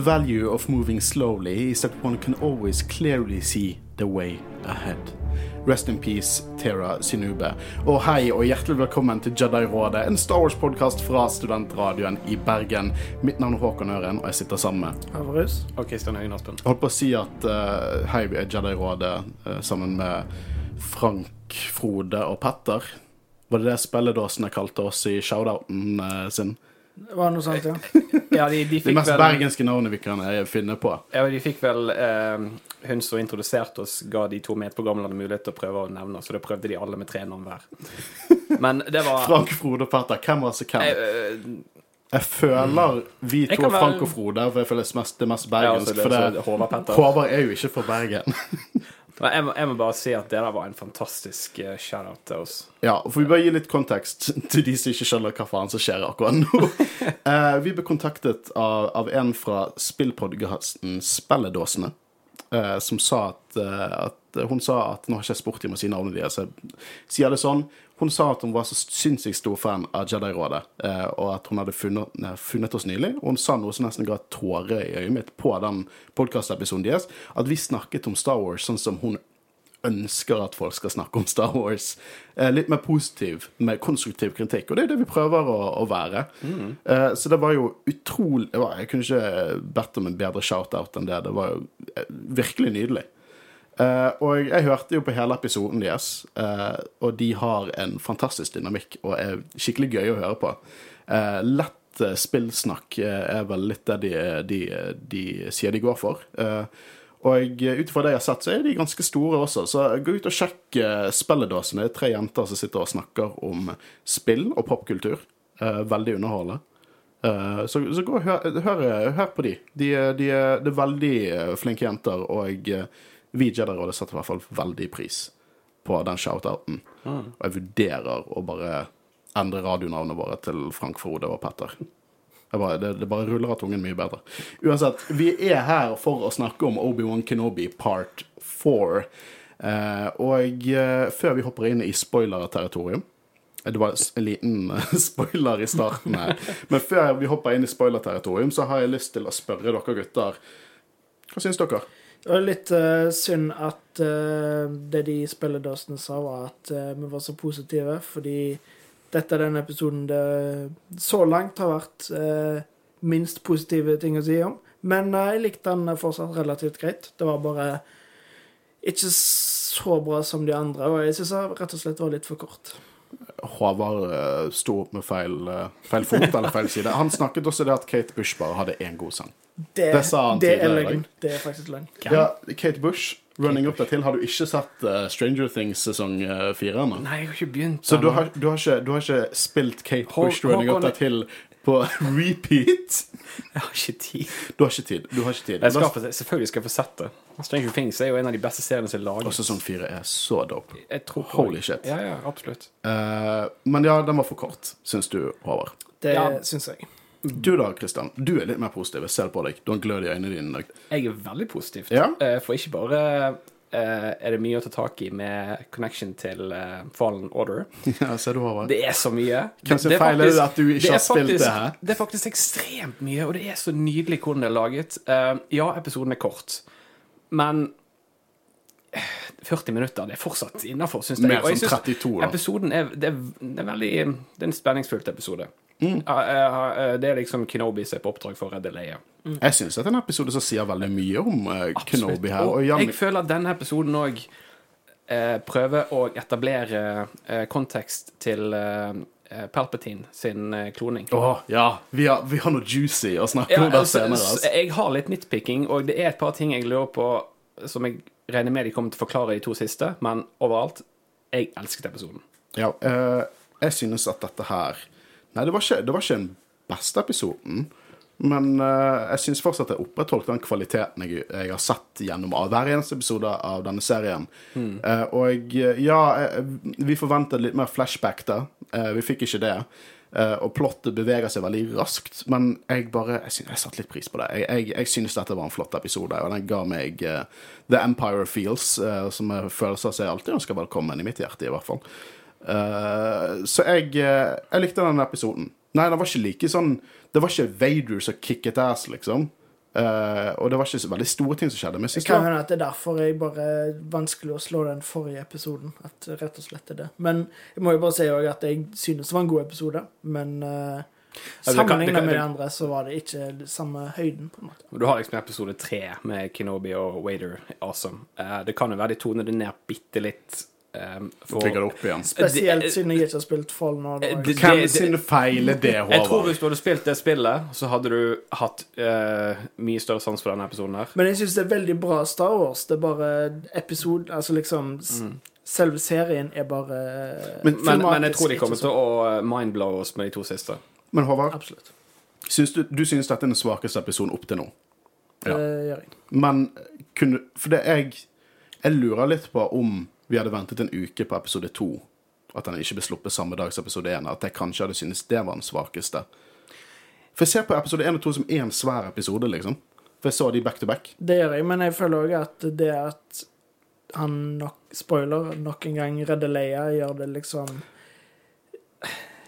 The value of moving slowly is that one can always clearly see the way ahead. Rest in peace, Tera Sinube. Og hei og hjertelig velkommen til Jedi-rådet, en Star Wars-podkast fra Studentradioen i Bergen. Mitt navn er Håkon Øren, og jeg sitter sammen med Avrus. Og Kristian Høyen Aspen. Jeg holdt på å si at uh, hei, vi er Jedi-rådet uh, sammen med Frank, Frode og Petter. Var det det spilledåsene kalte oss i shoutouten uh, sin? Det noe sånt, ja. Ja, de, de Det mest vel, bergenske navnet vi kan eh, finne på. ja, de fikk vel eh, Hun som introduserte oss, ga de to medprogrammene mulighet til å prøve å nevne oss, og da prøvde de alle med tre navn hver. Men det var Frank, Frode og Petter. Hvem var så hvem? eh, Jeg føler vi Jeg to er Frank og Frode, for jeg føler det er mest, det mest ja, bergensk. altså, det, for det, Håvard Håvard er jo ikke fra Bergen. Men jeg, må- jeg må bare si at det der var en fantastisk uh, shout-out til oss. Ja, for vi bare gi litt kontekst til de som ikke skjønner hva faen som skjer akkurat nå. uh, vi ble kontaktet av, av en fra spillpodkasten Spelledåsene, uh, som sa at, at Hun sa at Nå har ikke jeg spurt dem å si navnet deres, så jeg sier det sånn. Hun sa at hun var så sinnssykt stor fan av Jedi-rådet, eh, og at hun hadde funnet, funnet oss nylig. Og hun sa noe som nesten ga tårer i øyet mitt på den podkastepisoden deres, at vi snakket om Star Wars sånn som hun ønsker at folk skal snakke om Star Wars. Eh, litt mer positiv, med konstruktiv kritikk. Og det er det vi prøver å, å være. Eh, så det var jo utrolig Jeg kunne ikke bedt om en bedre shout-out enn det. Det var jo eh, virkelig nydelig. Eh, og jeg hørte jo på hele episoden deres, uh, og de har en fantastisk dynamikk og er skikkelig gøy å høre på. Uh, lett spillsnakk er vel litt det de, de, de sier de går for. Og ut ifra det jeg har sett, så er de ganske store også. Så gå ut og sjekk spilledåsene. Det er tre jenter som sitter og snakker om spill og popkultur. Veldig underholdende. Uh, så, så gå og hør, hør, hør på de. de, er- de er, veldig flinke jenter, og eh, vi i Jedi-rådet setter i hvert fall veldig pris på den shoutouten. Mm. Og jeg vurderer å bare endre radionavnet våre til Frank Frode og Petter. Bare, det, det bare ruller av tungen mye bedre. Uansett, vi er her for å snakke om Obi-Wan Kenobi part 4. Eh, og eh, før vi hopper inn i spoiler-territorium Det var en liten spoiler i starten her. Men før vi hopper inn i spoiler-territorium, så har jeg lyst til å spørre dere gutter. Hva syns dere? Det var litt uh, synd at uh, det de spilledåsene sa, var at uh, vi var så positive, fordi dette er den episoden det så langt har vært minst positive ting å si om. Men jeg likte den fortsatt relativt greit. Det var bare ikke så bra som de andre, og jeg syns rett og slett var litt for kort. Håvard uh, sto opp med feil, eh, feil fot eller feil side. Han snakket også det at Kate Bush bare hadde én god sang. Det, Det sa han det er tidligere i dag. løgn. Det er faktisk løgn. Ja, Kate Bush, running up dertil, har du ikke sett uh, Stranger Things sesong fire ennå? Nei, jeg har ikke begynt. Så du har, du, har ikke, du har ikke spilt Kate Hå- Bush running up Håkon- dertil på repeat? Jeg har ikke tid. Du har ikke tid. Du har ikke tid. Jeg skal, selvfølgelig skal jeg få sett det. Stranger Things er jo en av de beste seriene som er Og laget. sesong fire er så dope. Jeg tror Holy shit. Ja, ja, absolutt. Uh, men ja, den var for kort, syns du, Håvard. Det Ja. syns jeg. Du da, Kristian. Du er litt mer positiv. Jeg ser det på deg. Du har glød i øynene dine i dag. Jeg er veldig positiv. Ja. Eh, For ikke bare er det mye å ta tak i med connection til eh, Fallen Order. Ja, ser du, over. Det er så mye. Kanskje Det er feil er det at du ikke har spilt det her? Det er faktisk ekstremt mye, og det er så nydelig hvordan det er laget. Eh, ja, episoden er kort, men eh, 40 minutter, det er fortsatt innafor, syns jeg. Mer som 32, da. Episoden er, det er, det er veldig Det er en spenningsfullt episode. Mm. Ja, eh, det er liksom Kenobi som er på oppdrag for å redde Leia. Jeg syns det er en episode som sier veldig mye om eh, Kenobi her. Og Og Jan, jeg føler at denne episoden òg eh, prøver å etablere eh, kontekst til eh, eh, Palpatine sin eh, kloning. Åh, ja, vi har, vi har noe juicy å snakke Ja, om der altså, senere. Altså. Jeg har litt nitpicking, og det er et par ting jeg lurer på som jeg regner med de kommer til å forklare i de to siste, men overalt Jeg elsket episoden. Ja, eh, jeg synes at dette her Nei, det var ikke, det var ikke den beste episoden. Men uh, jeg syns fortsatt jeg opprettholdt den kvaliteten jeg, jeg har sett gjennom av hver eneste episode av denne serien. Eh, og eh, ja, vi forventet litt mer flashback der. Uh, vi fikk ikke det. Og plottet beveger seg veldig raskt, men jeg bare Jeg, synes, jeg satte litt pris på det. Jeg, jeg, jeg synes dette var en flott episode, og den ga meg The Empire Feels, som er følelser som jeg alltid ønsker velkommen i mitt hjerte, i hvert fall. Eh, så jeg, eh, jeg likte den episoden. Nei, den var ikke like sånn Det var ikke Vader som kicket ass, liksom. Uh, og det var ikke så veldig store ting som skjedde. Men jeg kan høre hende at det er derfor jeg bare vanskelig å slå den forrige episoden. At rett og slett er det. Men jeg må jo bare si at jeg synes det var en god episode. Men uh, sammenlignet med de andre, så var det ikke samme høyden, på en måte. Du har liksom episode tre med Kenobi og Wader. Awesome. Uh, det kan jo være de toner det ned bitte litt. Eh, for det opp igjen. Spesielt Det- siden jeg ikke har spilt Fallen. Eh, det- Hvem sin feil er det, Håvard? Jeg tror hvis du hadde spilt det spillet, så hadde du hatt uh, mye større sans for denne episoden her. Men jeg syns det er veldig bra Star Wars. Det er bare episode Altså liksom mm. Selve serien er bare Men- Men, men jeg tror de kommer til å eh, mindblow oss med de to siste. Men Håvard, Absolutt. syns du, du syns dette er den svakeste episoden opp til nå? Det gjør jeg. Men kunne For det jeg Jeg lurer litt på om vi hadde ventet en uke på episode to, at den ikke ble sluppet samme dag som episode én, at jeg kanskje hadde syntes det var den svakeste. For jeg ser på episode én og to som én svær episode, liksom. For jeg så de back to back. Det gjør jeg, men jeg føler òg at det at han nok Spoiler, nok en gang redder Leia, gjør det liksom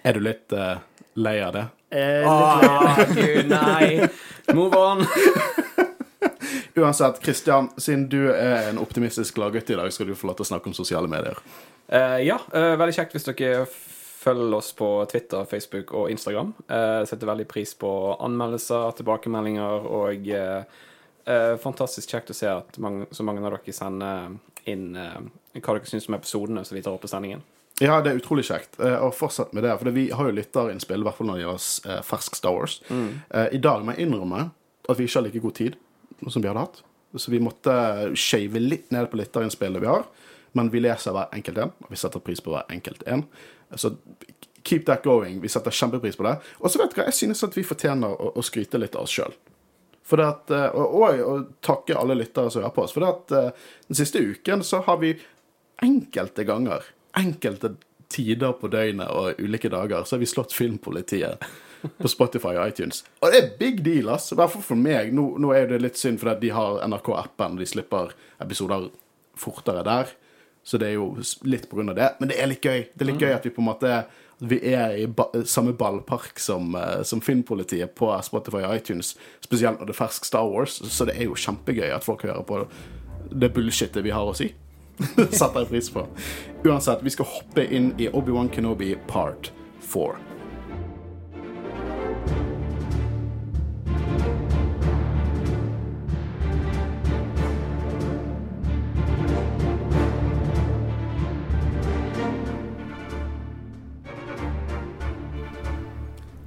Er du litt uh, lei av det? eh, litt Ah, gud, nei! Move on! Uansett, Kristian, siden du er en optimistisk gladgutt i dag, skal du få lov til å snakke om sosiale medier. Uh, ja, uh, veldig kjekt hvis dere følger oss på Twitter, Facebook og Instagram. Uh, setter veldig pris på anmeldelser, tilbakemeldinger og fantastisk kjekt å se at mange, så mange av dere sender inn hva dere syns om episodene som vi tar opp på sendingen. Ja, det er utrolig kjekt. Og fortsett med det, for vi har jo lytterinnspill, i hvert fall når det eh, fersk Star Wars. Eh, I dag må jeg innrømme at vi ikke har like god tid som vi hadde hatt. Så vi måtte shave litt ned på litt av innspillet vi har. Men vi leser hver enkelt en, og vi setter pris på hver enkelt en. Så keep that going. Vi setter kjempepris på det. Og så vet dere, jeg synes at vi fortjener å, å skryte litt av oss sjøl. Eh, og, og, og takke alle lyttere som hører på oss. For det at eh, den siste uken så har vi enkelte ganger, enkelte tider på døgnet og ulike dager, så har vi slått Filmpolitiet på Spotify og iTunes. Og det er big deal, ass. I hvert fall for meg. Nå, nå er det litt synd fordi de har NRK-appen, og de slipper episoder fortere der. Så det er jo litt på grunn av det. Men det er litt gøy. Det er litt gøy at vi på en måte vi er i ba samme ballpark som, eh, som Filmpolitiet på Spotify og iTunes. Spesielt når det er fersk Star Wars. Så det er jo kjempegøy at folk hører på det bullshitet vi har å si. Satt jeg pris på. Uansett, vi skal hoppe inn i Obi-Wan Kenobi part 4.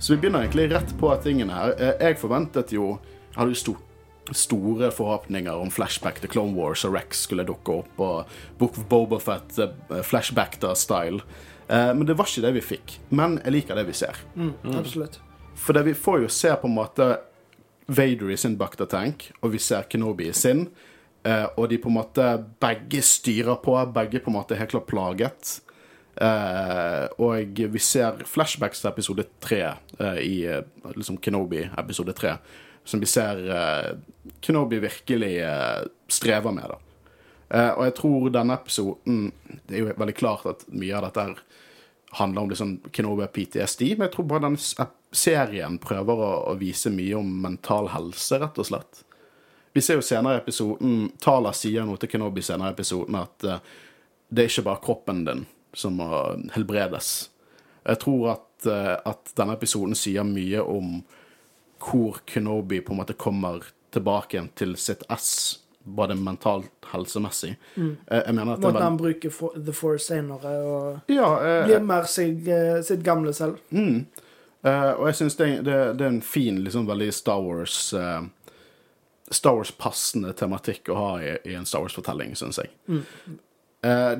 Så vi begynner egentlig rett på tingene her. Eh, Jeg forventet jo Jeg hadde jo stort store forhåpninger om flashback til Clone Wars og Rex skulle dukke opp, og Book of Bobafett, uh, flashback til style. Eh, men det var ikke det vi fikk. Men jeg liker det vi ser. Absolutt. For det vi får jo se på en måte Vader i sin Bacta Tank, og vi ser Kenobi i sin. eh, og de på en måte begge styrer på, begge på en måte helt klart plaget. Eh, og vi ser flashbacks til episode tre eh, i eh, liksom Kenobi episode tre. Som vi ser eh, Kenobi virkelig strever med. da. Og jeg tror denne episoden Det er jo veldig klart at mye av dette handler om liksom Kenobi PTSD, men jeg tror bare den serien prøver å, å vise mye om mental helse, rett og slett. Vi ser jo senere i episoden Tala sier noe til Kenobi senere i episoden at det er ikke bare kroppen din som må helbredes. Jeg tror at, eh, at denne episoden sier mye om hvor Kenobi på en måte kommer tilbake igjen til sitt ess, både mentalt helsemessig. Mm. Jeg mener at Måten han bruker for, The Force senere og Ja, eh, blir mer seg, eh, sitt gamle selv. Mm. Eh, og jeg syns det, det, det er en fin, liksom veldig Star Wars eh, Star Wars-passende tematikk å ha i, i en Star Wars-fortelling, syns jeg. Eh,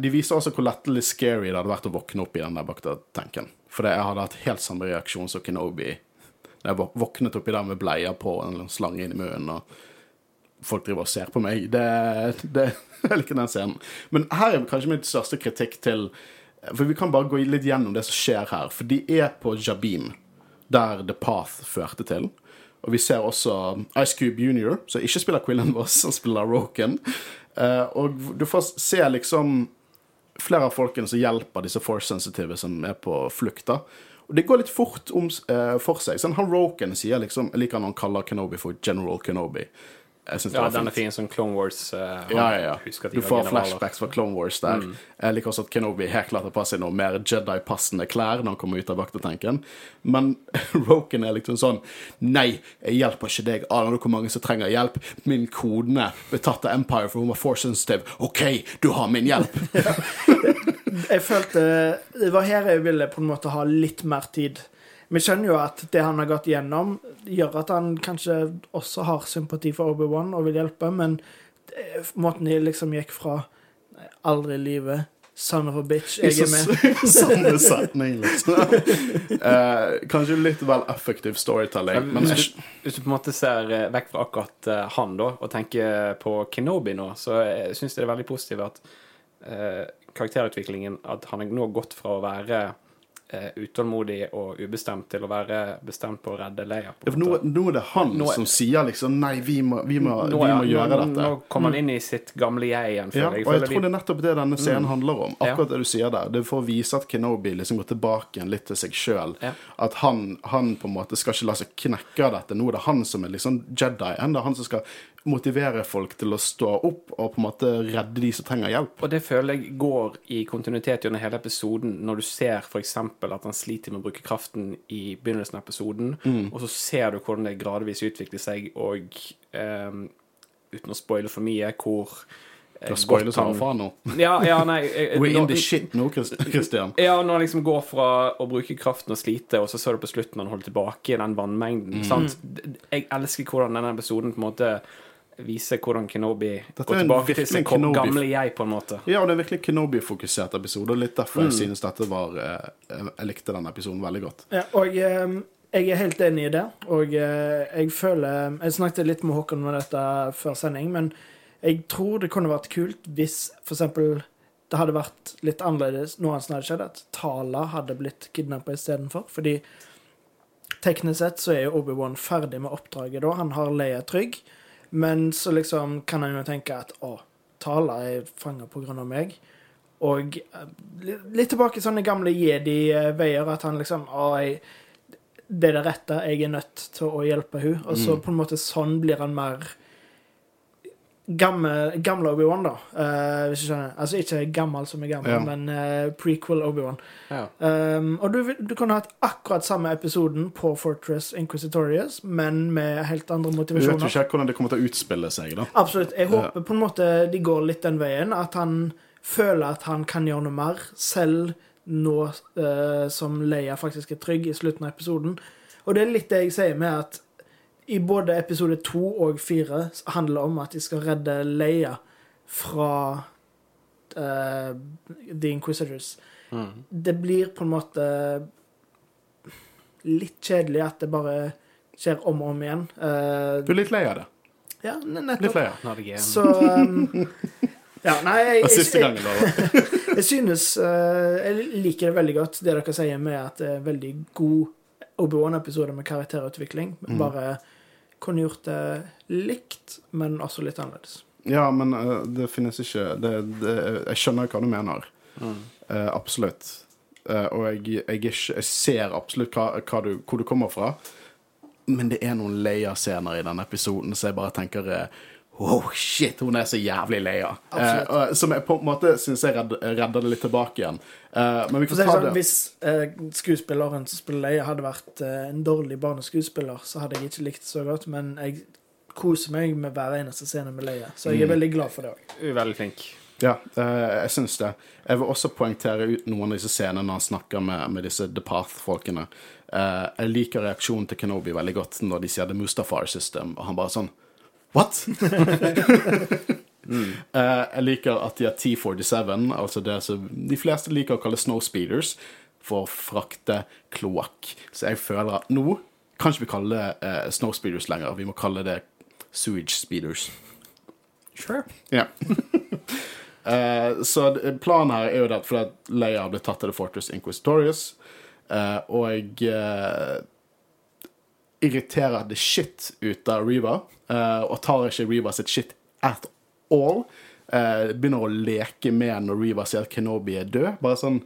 de viser også hvor lettelig scary det hadde vært å våkne opp i den der bakta-tanken. For jeg hadde hatt helt samme reaksjon som Kenobi da jeg våk- våknet oppi der med bleier på og en slange inn i munnen. og folk driver og ser på meg. Det, det Jeg liker den scenen. Men her er kanskje min største kritikk til For vi kan bare gå litt gjennom det som skjer her. For de er på Jabim, der The Path førte til. Og vi ser også Ice Cube Junior, som ikke spiller Quillen Voss, som spiller Roken. Eh, og du får se liksom flere av folkene som hjelper disse force sensitive som er på flukt. Og det går litt fort om, eh, for seg. Sånn, han Roken sier liksom Jeg liker han han kaller Kenobi for General Kenobi. Jeg synes det Ja, var den er fin som Clone Wars. Uh, Ja, ja, ja. Du får flashbacks fra Clone Wars der. Jeg liker også at Kenobi helt klart har på seg noe mer Jedi-passende klær når han kommer ut av vaktetanken. Men Roken er liksom sånn Nei, jeg hjelper ikke deg. Aner du hvor mange som trenger hjelp? Min kone ble tatt av Empire for hun var force sensitive. OK, du har min hjelp. Jeg følte Det var her jeg ville på en måte ha litt mer tid. Vi skjønner jo at det han har gått gjennom, gjør at han kanskje også har sympati for Obi-Wan og vil hjelpe, men måten de liksom gikk fra Aldri i livet, son of a bitch, jeg er med. Samme setning, liksom. uh, kanskje litt vel effektiv storytelling, men hvis, du, hvis du på en måte ser eh, vekk fra akkurat eh, han da, og tenker på Kenobi nå, så syns jeg det er veldig positivt at uh, karakterutviklingen At han har nå gått fra å være utålmodig og ubestemt til å være bestemt på å redde Leia. Ja, nå, nå er det han Nå som sier liksom Nei, vi må, vi må, Nå, vi ja, må gjøre dette. Nå kommer han inn i sitt gamle jeg igjen. Ja, jeg. og jeg tror det er nettopp det denne scenen handler om. Ja. Akkurat det du sier der. Det er for å vise at Kenobi liksom går tilbake igjen litt til seg sjøl. Ja. At han, han på en måte skal ikke la seg knekke av dette. Nå er det han som er liksom Jedien. Det er han som skal motivere folk til å stå opp og på en måte redde de som trenger hjelp. Og det føler jeg går i kontinuitet gjennom hele episoden, når du ser f.eks. at han sliter med å bruke kraften i begynnelsen av episoden, Mm. og så ser du hvordan det gradvis utvikler seg, og ehm, uten å spoile for mye, hvor Du har spoiler godt han- faen nå. Ja, ja, nei eh, We're in the shit nå, Christian. Ja, når han liksom går fra å bruke kraften og slite, og så ser du på slutten han holder tilbake i den vannmengden. Mm. Jeg elsker hvordan denne episoden på en måte viser hvordan Kenobi Dette går tilbake til sitt Kenobi- gamle jeg, på en måte. Ja, og det er virkelig Kenobi-fokusert episode, og litt derfor Mm. jeg synes dette var eh, Jeg likte denne episoden veldig godt. Ja, og eh, jeg er helt enig i det. Og eh, jeg føler Jeg snakket litt med Håkon om dette før sending, men jeg tror det kunne vært kult hvis for eksempel det hadde vært litt annerledes noe annet som hadde skjedd, at Tala hadde blitt kidnappa istedenfor. Fordi teknisk sett så er jo Obi-Wan ferdig med oppdraget da. Han har Leia trygg. Men så liksom kan han jo tenke at å, Tala er fanga av meg. Og eh, litt- tilbake til sånne gamle jedi-veier, at han liksom Å, jeg, det er det rette, jeg er nødt til å hjelpe hun. Og så på en måte sånn blir han mer Gamle, gamle Obi-Wan, da. Uh, hvis du skjønner. Altså ikke gammel som er gammel, Ja. men uh, prequel Obi-Wan. Ja. Um, og du, du kunne hatt akkurat samme episoden på Fortress Inquisitorius, men med helt andre motivasjoner. Du vet jo ikke hvordan det kommer til å utspille seg, da. Absolutt. Jeg håper på en måte de går litt den veien. At han føler at han kan gjøre noe mer, selv nå uh, som Leia faktisk er trygg i slutten av episoden. Og det er litt det jeg sier med at i både episode to og fire handler det om at de skal redde Leia fra uh, The Inquisitors. Det blir på en måte litt kjedelig at det bare skjer om og om igjen. Uh, Du er litt lei av det. ja, nettopp. Litt lei av. Not again. Så um, Ja, nei, jeg, Det siste jeg, gangen, da. jeg synes uh, Jeg liker det veldig godt, det dere sier med at det er veldig god Obi-Wan-episode med karakterutvikling. Mm. Kunne gjort det likt, men også litt annerledes. Ja, men uh, det finnes ikke det, det, Jeg skjønner hva du mener. Eh, absolutt. Uh, og jeg, jeg, er ikke, jeg ser absolutt hva, hva du, hvor du kommer fra. Men det er noen Leia-scener i denne episoden så jeg bare tenker eh, Wow, shit, hun er så jævlig Leia. Eh, som jeg på en måte syns jeg redd, redder det litt tilbake igjen. Eh, men vi kan får ta sånn, det hvis eh, skuespilleren som spiller Leia, hadde vært eh, en dårlig barneskuespiller, så hadde jeg ikke likt det så godt, men jeg koser meg med hver eneste scene med Leia, så Mm. jeg er veldig glad for det òg. Veldig flink. Ja, eh, jeg syns det. Jeg vil også poengtere ut noen av disse scenene når han snakker med, med disse The Path-folkene. Eh, jeg liker reaksjonen til Kenobi veldig godt når de sier The Mustafar System, og han bare sånn What? Eh, jeg liker at de har T47, altså det som de fleste liker å kalle snowspeeders, for å frakte kloakk. Så jeg føler at nå kan ikke vi kalle det uh, snowspeeders lenger, vi må kalle det sewage speeders. Sure. Ja. Uh, så planen her er jo det fordi Leia ble tatt til The Fortress Inquisitorius, eh, og uh, irriterer the shit ut av Reva, eh, og tar ikke Reva sitt shit at all. Eh, begynner å leke med når Reva sier at Kenobi er død. Bare sånn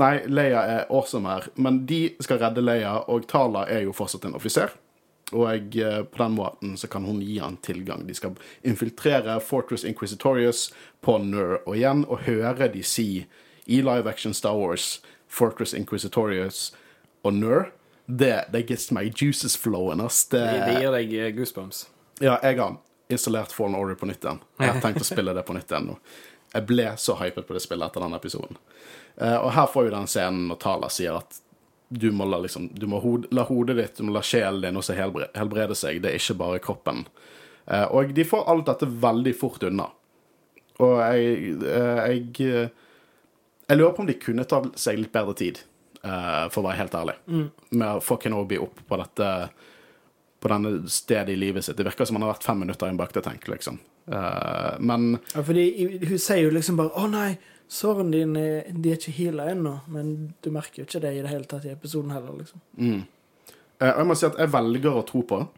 Nei, Leia er awesome her, men de skal redde Leia, og Tala er jo fortsatt en offiser. Og eh, på den måten så kan hun gi han tilgang. De skal infiltrere Fortress Inquisitorius på Nur, og igjen og høre de si i live action Star Wars Fortress Inquisitorius og Nur, det, det gets meg juices flowing, ass. Det, Det, gir deg eh, goosebumps. ja, jeg har installert Fallen Order på nytt igjen. Jeg har tenkt å spille det på nytt igjen nå. Jeg ble så hypet på det spillet etter den episoden. Eh, og her får vi den scenen når Tala sier at du må, la, liksom, du må hod, la hodet ditt, du må la sjelen din også helbre, helbrede seg. Det er ikke bare kroppen. Eh, og de får alt dette veldig fort unna. Og jeg, jeg Jeg lurer på om de kunne ta seg litt bedre tid, for å være helt ærlig, med å få Kenobi opp på dette på denne stedet i livet sitt. Det virker som han har vært fem minutter i en baktetenk, liksom. Eh, men Ja, fordi hun sier jo liksom bare 'Å nei, sårene dine de er ikke heala ennå', men du merker jo ikke det i det hele tatt i episoden heller, liksom. eh, og jeg må si at jeg velger å tro på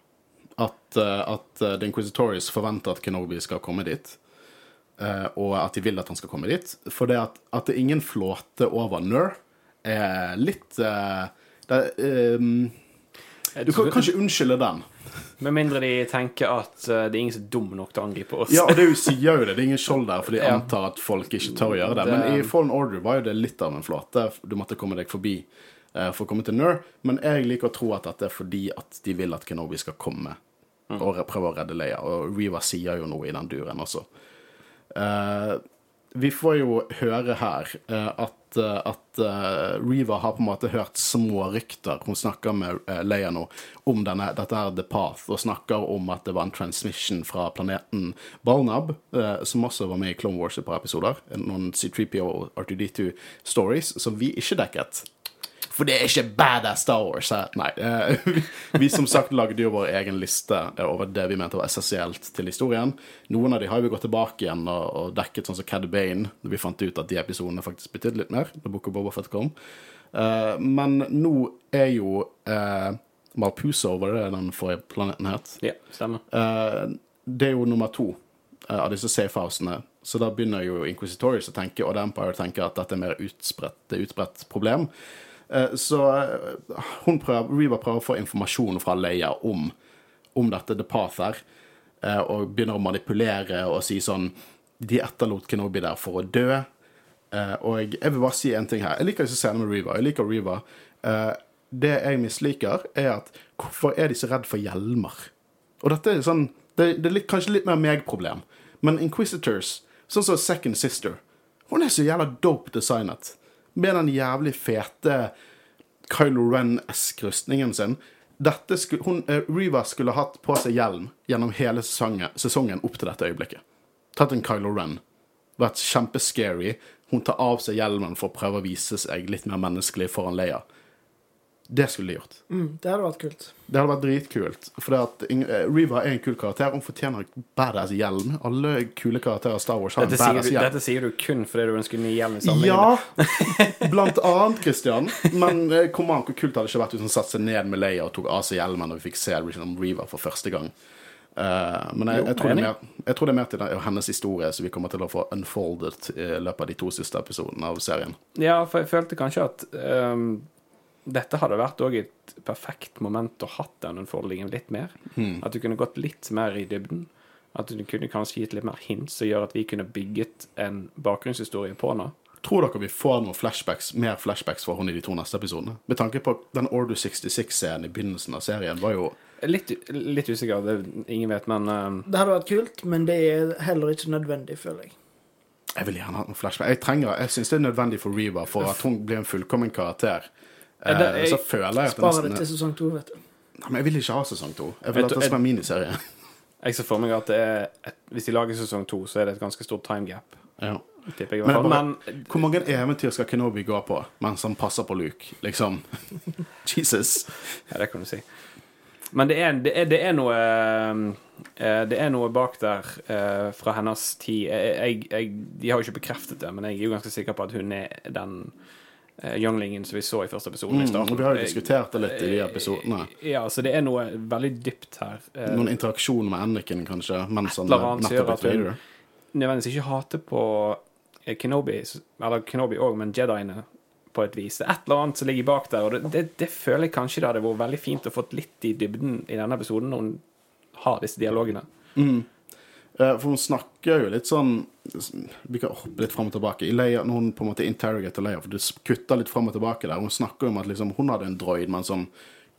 at, eh, at eh, The Inquisitorius forventer at Kenobi skal komme dit. eh, og at de vil at han skal komme dit. For det at, at det er ingen flåte over Nur, er litt uh, det, um, Du kan kanskje unnskylde den. Med mindre de tenker at eh, det er ingen som er dum nok til å angripe oss. Ja, og det sier jo det. Det er ingen skjold der, for de Ja. antar at folk ikke tør å gjøre det. Men i Fallen Order var jo det litt av en flate. Du måtte komme deg forbi eh, for å komme til Nur. Men jeg liker å tro at dette er fordi at de vil at Kenobi skal komme og prøve å redde Leia. Og Riva sier jo noe i den duren også. Eh, vi får jo høre her eh, at, eh, at eh, Riva har på en måte hørt små rykter. Hun snakker med Leia nå om denne, dette her The Path, og snakker om at det var en transmission fra planeten Balnab, som også var med i Clone Wars et par episoder. Noen C3PO og R2D2 stories som vi ikke dekket. For det er ikke badass Star Wars her. Nei. eh, vi, vi som sagt lagde jo vår egen liste eh, over det vi mente var essensielt til historien. Noen av de har vi gått tilbake igjen og, og dekket, sånn som Cad Bane, da vi fant ut at de episodene faktisk betydde litt mer. Da Book of Boba Fett kom. Eh, men nå er jo uh, Malpuso, var det den forrige planeten het? Ja, stemmer. Det er jo nummer to av disse safehousene. Så da begynner jo Inquisitorius å tenke, og The Empire tenker at dette er mer utspredt, er utbredt problem. Eh, så eh, hun prøver, Riva prøver å få informasjon fra Leia om, om dette The Path her, eh, og begynner å manipulere og si sånn De etterlot Kenobi der for å dø. Og jeg, vil bare si en ting her. Jeg liker disse scenene med Riva. Jeg liker. Eh, det jeg misliker, er at hvorfor er de så redd for hjelmer? Og dette er sånn Det, det er litt, kanskje litt mer meg-problem. Men Inquisitors, sånn som Second Sister, hun er så jævla dope designet. Med den jævlig fete Kylo Ren-esk rustningen sin. Skulle, hun, eh, Riva skulle hatt på seg hjelm gjennom hele sesongen, sesongen opp til dette øyeblikket. Tatt en Kylo Ren. Vært kjempescary. Hun tar av seg hjelmen for å prøve å vise seg litt mer menneskelig foran Leia. Det skulle de gjort. Mm, det hadde vært kult. Det hadde vært dritkult. For at eh, er en kul karakter. Hun fortjener en badass hjelm. Alle kule karakterer av Star Wars har en Dette sier, badass hjelm. dette sier du kun fordi du ønsker ny hjelm i sammenheng. Ja, blant annet, Christian. Men eh, kom an, hvor kult hadde det ikke vært hvis hun satte seg ned med Leia og tok av seg hjelmen, og vi fikk se Riva for første gang. Uh, men jeg, Jo, jeg, tror det er mer, jeg tror det er mer til den, hennes historie som vi kommer til å få unfoldet i løpet av de to siste episodene av serien. Ja, for jeg følte kanskje at ehm, dette hadde vært òg et perfekt moment å hatt den unfoldingen litt mer. At du kunne gått litt mer i dybden. At du kunne kanskje gitt litt mer hints som gjør at vi kunne bygget en bakgrunnshistorie på henne. Tror dere vi får noen flashbacks, mer flashbacks fra hun i de to neste episodene? Med tanke på den Order 66-scenen i begynnelsen av serien var jo Litt, litt usikker, det, ingen vet, men uh... Det hadde vært kult, men det er heller ikke nødvendig, føler jeg. Jeg vil gjerne ha noen flashback. Jeg trenger, jeg syns det er nødvendig for Reva for at hun blir en fullkommen karakter. Ja, det- Eh, så føler jeg at det Spare det til sesong to, vet du. Nei, men jeg vil ikke ha sesong to. Jeg vil at det skal være miniserie. jeg ser for meg at det et, hvis de lager sesong to, så er det et ganske stort time gap. Ja. Jeg Men, bare, Men hvor mange eventyr skal Kenobi gå på mens han passer på Luke? Liksom. Jesus. Ja, det kan du si. Men det er, det er, det er noe eh, Det er noe bak der eh, fra hennes tid. Jeg, jeg, jeg, de har jo ikke bekreftet det, men jeg er jo ganske sikker på at hun er den eh, younglingen som vi så i første episode. i Mm, starten. vi har jo diskutert det litt i de episodene. Ja, så det er noe veldig dypt her. Eh, Noen interaksjon med Anakin, kanskje, mens han nettopp er hun- nødvendigvis ikke hater på eh, Kenobi, eller Kenobi òg, men Jediene på et vis. Det er et eller annet som ligger bak der, og det, det, det føler jeg kanskje det hadde vært veldig fint å fått litt i dybden i denne episoden, når hun har disse dialogene. Eh, For hun snakker jo litt sånn Vi kan hoppe litt fram og tilbake. I Leia, når hun på en måte interrogater Leia, for du kutter litt fram og tilbake der. Hun snakker jo om at liksom, hun hadde en droid, men som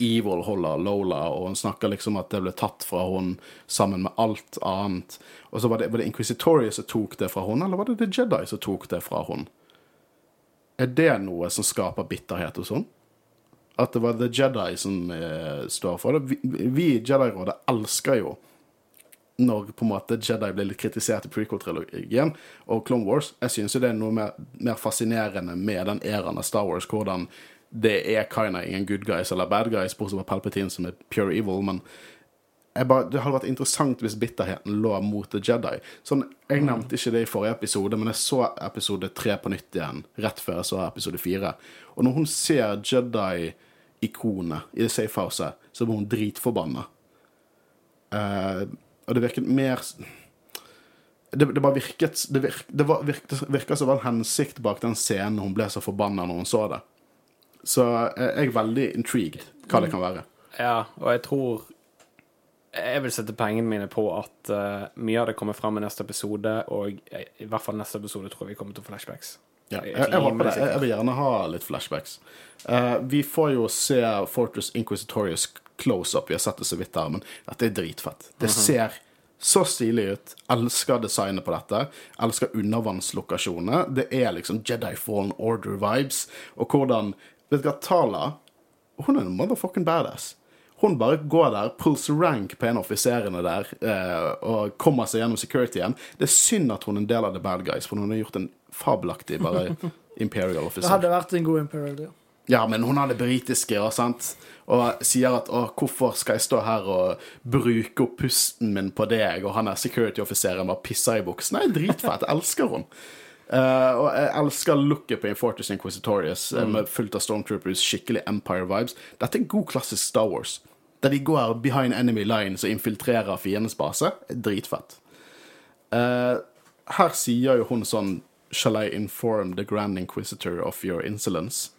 Evil holder Lola, og hun snakker liksom at det ble tatt fra hun sammen med alt annet. Og så var det, var det Inquisitorius som tok det fra hun, eller var det The Jedi som tok det fra hun? Er det noe som skaper bitterhet hos hun? At det var The Jedi som eh, står for det? Vi i Jedi-rådet elsker jo når på en måte Jedi ble litt kritisert i prequel-trilogien og Clone Wars. Jeg synes jo det er noe mer, mer fascinerende med den æraen av Star Wars, hvordan det er kinda ingen good guys eller bad guys, bortsett fra Palpatine som er pure evil, men bare, det hadde vært interessant hvis bitterheten lå mot The Jedi. Sånn, Jeg nevnte ikke det i forrige episode, men jeg så episode tre på nytt igjen rett før jeg så episode fire. Og når hun ser Jedi-ikonet i det safe houset, så blir hun dritforbanna. Eh, og det virket mer det, det bare virket Det, virk, det, var, virket, virket som det var en hensikt bak den scenen hun ble så forbanna når hun så det. Så jeg er veldig intrigued hva det kan være. Ja, og jeg tror Jeg vil sette pengene mine på at uh, mye av det kommer fram i neste episode, og jeg, i hvert fall neste episode tror jeg vi kommer til flashbacks. Ja, Jeg jeg. Jeg, jeg vil gjerne ha litt flashbacks. Uh, vi får jo se Fortress Inquisitorius close-up. Vi har sett det så vidt her, men dette er dritfett. Det ser så stilig ut. Elsker designet på dette. Elsker undervannslokasjonene. Det er liksom Jedi Fallen Order-vibes. Og hvordan Vet du hva, Tala Hun er en motherfucking badass. Hun bare går der, pulls rank på en av offiserene der eh, og kommer seg gjennom securityen. Det er synd at hun er en del av the bad guys, for hun har gjort en fabelaktig bare Imperial Det hadde vært en god Imperial, ja. Ja, men hun har det britiske, og, sant? og sier at å, hvorfor skal jeg stå her og bruke opp pusten min på deg, og han er security-offiseren bare pisser i buksene. Jeg er dritfett. Jeg elsker hun. Uh, og jeg elsker looket på Fortress Inquisitorius mm. med fullt av Stormtroopers, skikkelig Empire-vibes. Dette er god klassisk Star Wars. Der de går behind enemy lines og infiltrerer fiendens base. Dritfett. Uh, her sier jo hun sånn Shall I inform the Grand Inquisitor of your insolence?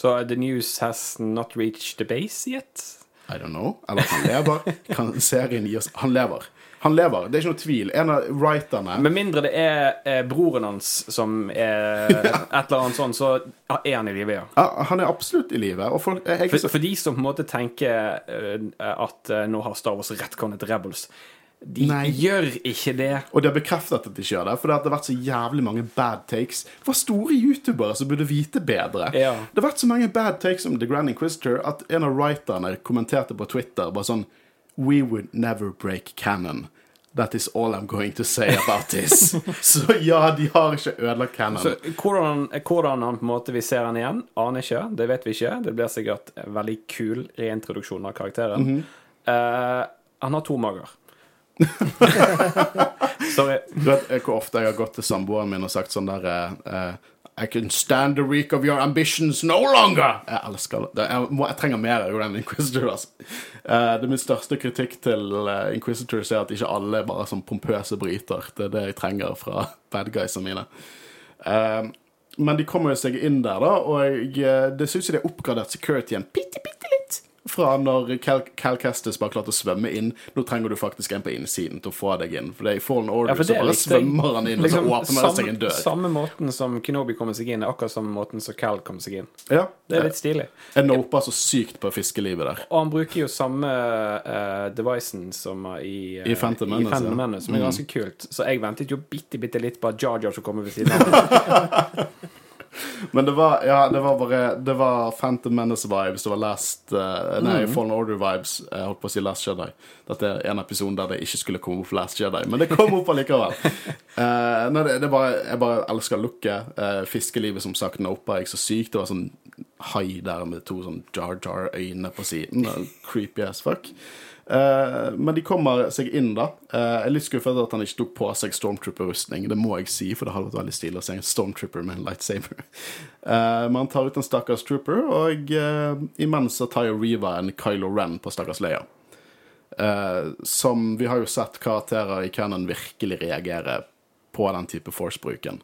Så the news has not reached the base yet? I don't know. Eller han lever. Kan serien gi oss Han lever. Han lever, det er ikke noe tvil. En av writerne Med mindre det er er broren hans som er et eller annet sånn, så er han i live, ja. ja, Han er absolutt i live. Jeg, For, for de som på en måte tenker eh, at eh, nå har Star Wars rettkornet Rebels, de Nei. gjør ikke det. og de har bekreftet at de ikke gjør det, for det har vært så jævlig mange bad takes. fra store youtubere som burde vite bedre. Ja. Det har vært så mange bad takes om The Grand Inquisitor at en av writerne kommenterte på Twitter bare sånn We would never break canon. That is all I'm going to say about this. så ja, de har ikke ødelagt canon. Så hvordan, hvordan han på en måte vi ser han igjen, aner ikke. Det vet vi ikke. Det blir sikkert en veldig kul reintroduksjon av karakteren. Mm -hmm. uh, han har to mager. Sorry. Du vet hvor ofte jeg har gått til samboeren min og sagt sånn der eh, I can stand the reek of your ambitions no longer! Jeg elsker det. Jeg, må, jeg trenger mer av den Inquisitor. Altså. Uh, det min største kritikk til uh, Inquisitors er at ikke alle er bare sånn pompøse bryter. Det er det jeg trenger fra bad guysene mine. Uh, men de kommer jo seg inn der, da, og jeg, det det ut som de har oppgradert securityen bitte, bitte. Fra når Cal, Cal Kestis bare klarte å svømme inn. Nå trenger du faktisk en på innsiden til å få deg inn. For det er i Fallen Order Ja, så bare riktig. svømmer han inn, Liksom, og så åpner det seg en dør. Samme måten som Kenobi kommer seg inn, er akkurat samme måten som Cal kommer seg inn. Ja, Det er litt stilig. Jeg nopa så sykt på fiskelivet der. Og han bruker jo samme uh, devicen som i, uh, I Phantom Menace. Mm. Som er ganske kult. Så jeg ventet jo bitte, bitte litt på at Jar Jar skulle komme ved siden av. Men det var, ja, det var bare Det var Phantom Menace-vibes, det var Last uh, Nei, Mm. Fallen Order-vibes. Jeg holdt på å si Last Jedi. Dette er en episode der det ikke skulle komme opp Last Jedi, men det kom opp allikevel. uh, nei, det, det bare, jeg bare elsker looket. Uh, fiskelivet, som sagt, noper jeg så sykt. Det var sånn hai der med to sånn Jar Jar-øyne på siden. Creepy as fuck. Eh, men de kommer seg inn, da. Uh, jeg er litt skuffet at han ikke tok på seg Stormtrooper-rustning. Det må jeg si, for det hadde vært veldig stilig å se en Stormtrooper med en lightsaber. Uh, men han tar ut en stakkars trooper, og imens så tar jo Reva en Kylo Ren på stakkars Leia. Som vi har jo sett karakterer i Cannon virkelig reagere på den type force-bruken.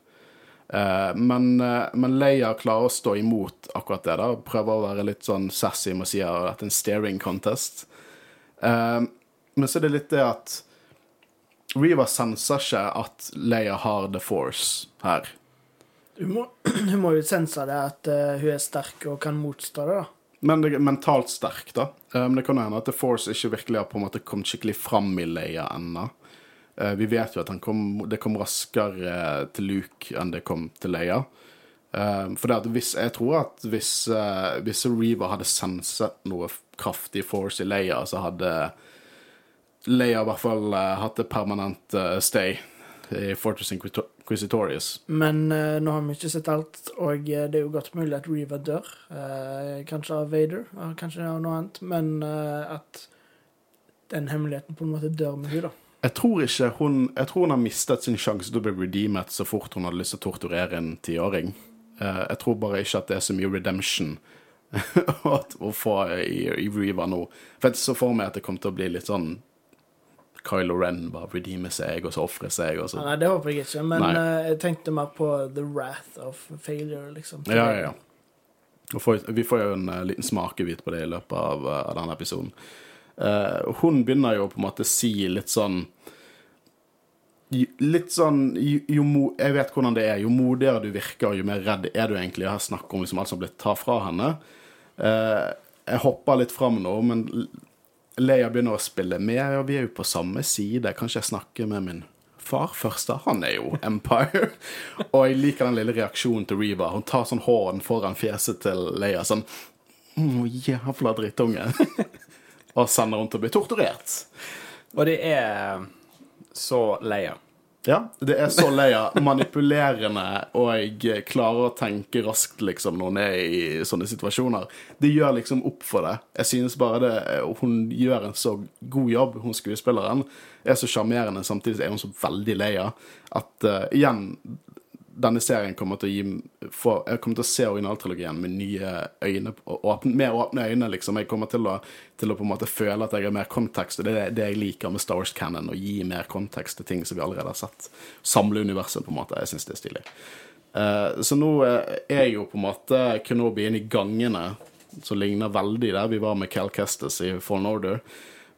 Men, men Leia klarer å stå imot akkurat det. da, Prøver å være litt sånn sassy med å si at det er en steering contest. Eh, men så er det litt det at Reva senser ikke at Leia har The Force her. Hun må, hun må jo sense det at eh, hun er sterk og kan motstå det, da. Men det er mentalt sterk, da. Eh, Men det kan hende at The Force ikke virkelig har på en måte kommet skikkelig fram i Leia ennå. Eh, Vi vet jo at han kom, det kom raskere til Luke enn det kom til Leia. Eh, For det at hvis, jeg tror at hvis, eh, hvis Reva hadde senset noe kraftig Force i Leia, så hadde Leia i hvert fall eh, hatt et permanent eh, stay i Fortress Inquisitorius. Men uh, nå har vi ikke sett alt, og det er jo godt mulig at Reva dør. Uh, kanskje av Vader, kanskje av noe annet. Men at den hemmeligheten på en måte dør med henne, da. Jeg tror ikke hun Jeg tror hun har mistet sin sjanse til å bli redeemet så fort hun hadde lyst til å torturere en tiåring. Jeg tror bare ikke at det er så mye redemption å få i, i Reva nå. For jeg så for meg at det kom til å bli litt sånn Kylo Ren bare redeemer seg, og så ofrer seg, og så Nei, det håper jeg ikke, men eh, jeg tenkte mer på the wrath of failure, liksom. Ja, ja, ja. Får, vi får jo en uh, liten smakebit på det i løpet av, uh, av denne episoden. Uh, hun begynner jo på en måte å si litt sånn Litt sånn jo, jo, Jeg vet hvordan det er. Jo modigere du virker, jo mer redd er du egentlig. Jeg har snakket om liksom alt som har blitt tatt fra henne. Eh, jeg hopper litt fram nå, men Leia begynner å spille med, og vi er jo på samme side. Kanskje jeg snakker med min far først, da. Han er jo Empire. og jeg liker den lille reaksjonen til Reva. Hun tar sånn hånden foran fjeset til Leia, sånn «Å, Jævla drittunge. og sender hun til å bli torturert. Og det er så Leia. Ja, det er så Leia. Manipulerende og klarer å tenke raskt, liksom, når hun er i sånne situasjoner. Det gjør liksom opp for det. Jeg synes bare det Hun gjør en så god jobb, hun skuespilleren. Er så sjarmerende, samtidig er hun så veldig Leia. At uh, igjen denne serien kommer til å gi få, Jeg kommer til å se originaltrilogien med nye øyne, åpne, mer åpne øyne, liksom. Jeg kommer til å, til å på en måte føle at jeg har mer kontekst, og det er det jeg liker med Star Wars Cannon, å gi mer kontekst til ting som vi allerede har sett. Samle universet, på en måte. Jeg syns det er stilig. Uh, så nå eh, er jo på en måte Kenobi inn i gangene, som ligner veldig der vi var med Cal Kestis i Fallen Order.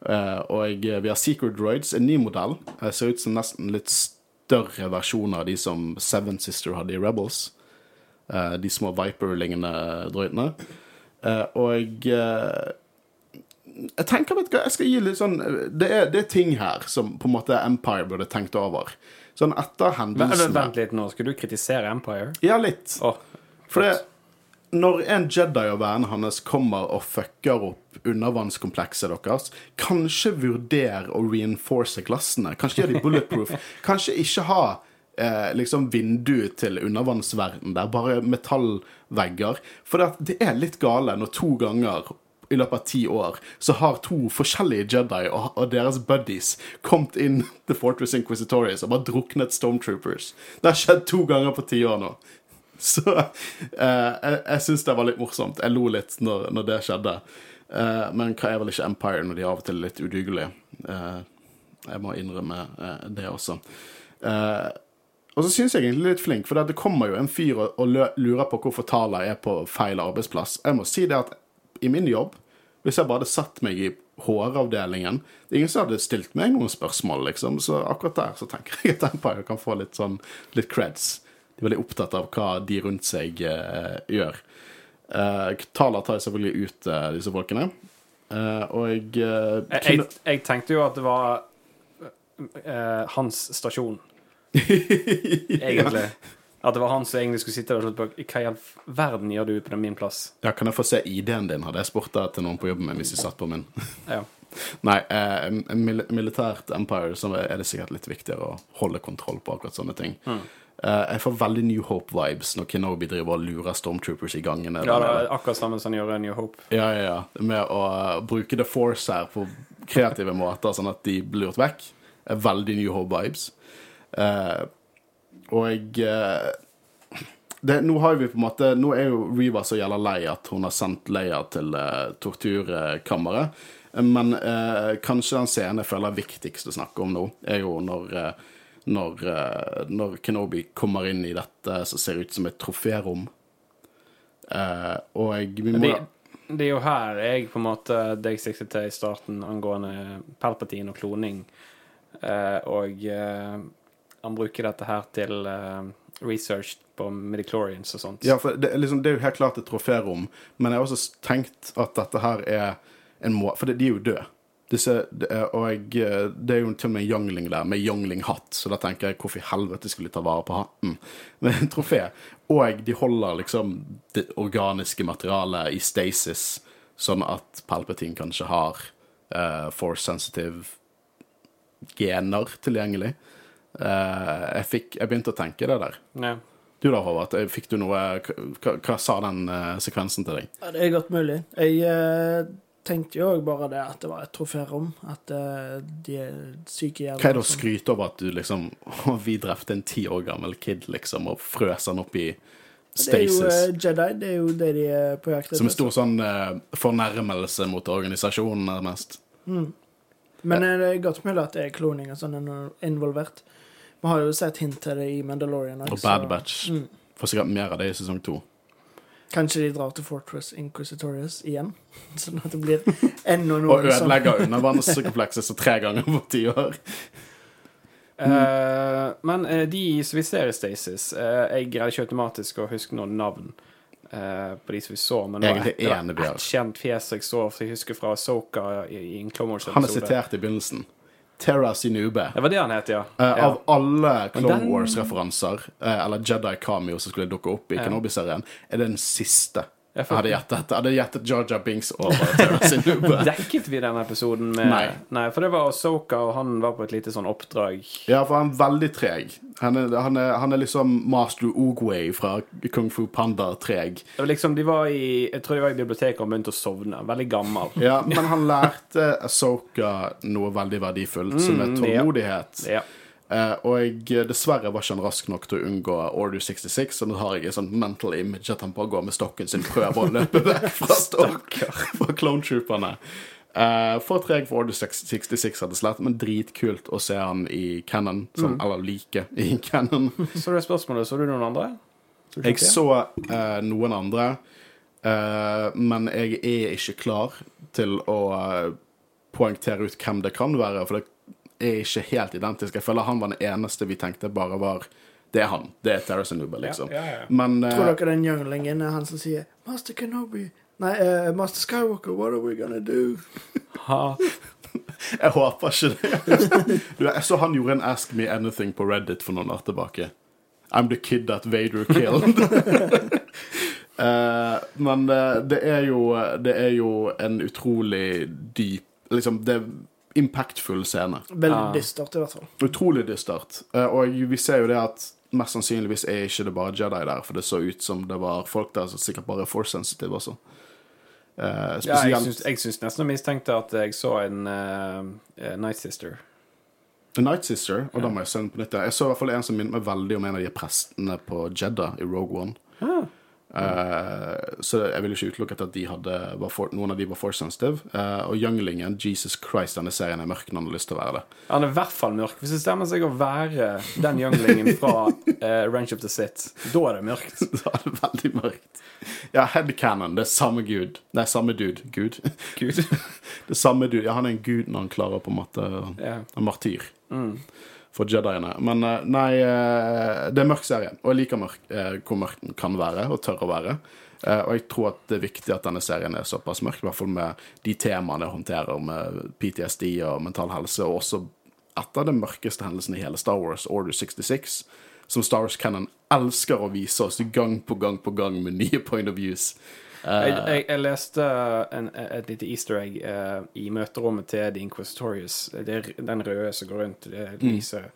Uh, og vi har Secret Droids, en ny modell. Jeg ser ut som nesten litt større versjoner av de som Seven Sister hadde i Rebels. Eh, de små Viper-lignende droidene. Eh, og eh, jeg tenker, vet jeg skal gi litt sånn det er, det er ting her som på en måte Empire burde tenkt over. Sånn etter hendelsene vent litt nå, skal du kritisere Empire? Ja, litt. Oh, For det, når en Jedi og vennene hans kommer og fucker opp undervannskomplekset deres, kanskje vurder å reinforce glassene. Kanskje gjøre de bulletproof. Kanskje ikke ha eh, liksom vindu til undervannsverden der, bare metallvegger. For det, det er litt gale når to ganger i løpet av ti år så har to forskjellige Jedi og, og deres buddies kommet inn til Fortress Inquisitorius og bare druknet Stormtroopers. Det har skjedd to ganger på ti år nå. Så uh, jeg, jeg syns det var litt morsomt. Jeg lo litt når, når det skjedde. Uh, men hva er vel ikke Empire når de av og til er litt udugelige? Uh, jeg må innrømme eh, det også. Eh, og så syns jeg egentlig litt flink, for det kommer jo en fyr og, og lurer på hvorfor Tala er på feil arbeidsplass. Jeg må si det at i min jobb, hvis jeg bare hadde satt meg i HR-avdelingen Det er ingen som hadde stilt meg noen spørsmål, liksom. Så akkurat der så tenker jeg at Empire kan få litt sånn litt creds. De er veldig opptatt av hva de rundt seg uh, gjør. Uh, Tala tar selvfølgelig ut uh, disse folkene. Og jeg, jeg, jeg, tenkte jo at det var hans stasjon, egentlig. At det var han som egentlig skulle sitte der og slå på Hva i all verden gjør du på den min plass? Ja, kan jeg få se ID-en din? Hadde jeg spurt til noen på jobben min hvis de satt på min. Ja. Nei, eh, mil militært empire så er det sikkert litt viktigere å holde kontroll på akkurat sånne ting. Mm. Eh, jeg får veldig New Hope-vibes når Kenobi driver og lurer Stormtroopers i gangene. ja, det er akkurat samme som gjør New Hope. Ja, ja, ja. Med å uh, bruke The Force her på kreative måter, sånn at de blir lurt vekk. Er veldig New Hope-vibes. Eh, og eh, det, nå har vi på en måte Nå er jo Riva så gjelder lei at hun har sendt Leia til uh, torturkammeret. Men eh, kanskje den scenen jeg føler er viktigst å snakke om nå, er jo når, eh, når, eh, når Kenobi kommer inn i dette som ser ut som et troférom. Uh, og vi må Det, det er jo her jeg på en måte deg siktet til i starten angående Palpatine og kloning. Uh, og uh, han bruker dette her til research på midichlorians og sånt. Ja, for det, liksom, det er jo helt klart et troférom, men jeg har også tenkt at dette her er en må... For de er jo døde. Disse, og jeg, eh, det er jo til og med en youngling der med youngling-hatt, så da tenker jeg hvorfor i helvete skulle de ta vare på hatten med en trofé? Og de holder liksom det organiske materialet i stasis, sånn at Palpatine kanskje har uh, force sensitive gener tilgjengelig. Uh, jeg, fikk, jeg begynte å tenke det der. Ja. Du da, Håvard, fikk du noe Hva, hva sa den uh, sekvensen til deg? Ja, det er godt mulig. Jeg eh, tenkte jo bare det at det var et troférom. At eh, de syke jævla Hva er det å skryte over at du liksom Vi drepte en ti år gammel kid, liksom, og frøs han opp i stasis? Det er jo eh, Jedi, det er jo det de er på jakt Som en stor sånn eh, fornærmelse mot organisasjonen, nærmest. Men ja. det er godt mulig at det er kloning og sånn involvert. Vi har jo sett hint til det i Mandalorian. Og Bad Batch. Mm. Får sikkert mer av det i sesong to. Kanskje de drar til Fortress Inquisitorius igjen? Sånn at det blir enda noen Og ødelegger undervannskomplekset så tre ganger på ti år. Eh, men uh, de som vi ser i Stasis uh, Jeg greide ikke automatisk å huske noen navn eh, på de som vi så, men det var ett- det var ett kjent fjes jeg så, for jeg husker fra Soka i, i en Clone Han er Wars-episode. sitert i begynnelsen. Terra Sinube. Det var det han het, ja. Eh, ja. Av alle Clone den- Wars-referanser, eh, eller Jedi Cameo som skulle dukke opp i Ja. Kenobi-serien, er det den siste jeg hadde gjettet. Hadde gjettet Jar Binks over Terra Sinube. Dekket vi den episoden med Nei. for det var Soka, og han var på et lite sånn oppdrag. Ja, for han er veldig treg. Han er, han er, han er liksom Master Oogway fra Kung Fu Panda-treg. Liksom, de var i, Jeg tror de var i biblioteket og begynte å sovne. Veldig gammel. Ja, men han lærte Soka noe veldig verdifullt, som er tålmodighet. ja. Ja. Eh, og jeg, dessverre var ikke han rask nok til å unngå Order 66, så nå har jeg en sånn mental image at han bare går med stokken sin, prøver å løpe vekk fra stokk fra clone trooperne. Uh, for treg for Order 66, rett og slett, men dritkult å se han i Cannon, sånn, Mm. eller like i Cannon. Så det er spørsmålet, så du noen andre? Så Jeg så uh, noen andre, eh, men jeg er ikke klar til å poengtere ut hvem det kan være, for det er ikke helt identisk. Jeg føler han var den eneste vi tenkte bare var Det er han. Det er Terrace Nuba, liksom. Ja, ja, ja. Men uh, Tror dere den younglingen er han som sier 'Master Kenobi'? Nei, uh, Master Skywalker, what are we gonna do? Ha. jeg håper ikke det. du, jeg så han gjorde en Ask Me Anything på Reddit for noen år tilbake. I'm the kid that Vader killed. uh, men eh, det er jo Det er jo en utrolig dyp Liksom, det impactfull scene. Veldig dystert, i hvert fall. Utrolig dystert. Eh, og vi ser jo det at mest sannsynligvis er ikke det bare Jedi der, for det så ut som det var folk der som sikkert bare er force sensitive også. Uh, Ja, jeg spesielt syns, jeg syns nesten jeg mistenkte at jeg så en uh, Night Sister. The Night Sister, og da må jeg se den på nytt. Jeg så i hvert fall en som minnet meg veldig om en av de prestene på Jedda i Rogue One. Ah. Eh, så jeg vil ikke utelukke at de hadde, for, noen av de var force sensitive. Uh, og Younglingen, Jesus Christ, denne serien er mørk når han har lyst til å være det. Han er i hvert fall mørk. Hvis det stemmer seg å være den younglingen fra uh, Range of the Sith, da er det mørkt. Da er det veldig mørkt. Ja, headcanon. Det er samme gud. Nei, samme dude. Gud. Gud. Det er samme dude. Ja, han er en gud når han klarer på en måte Ja. En martyr Mm. For jediene. Men eh, nei, eh, det er mørk serie. Og jeg liker mørk, eh, hvor mørk den kan være, og tør å være. Og jeg tror at det er viktig at denne serien er såpass mørk, i hvert fall med de temaene jeg håndterer med PTSD og mental helse, og også etter den mørkeste hendelsen i hele Star Wars, Order 66, som Star Wars Cannon elsker å vise oss gang på gang på gang med nye point of views. Eh, Jeg, jeg, jeg leste en, et lite easter egg uh, i møterommet til The Inquisitorius. Den røde som går rundt det lyset.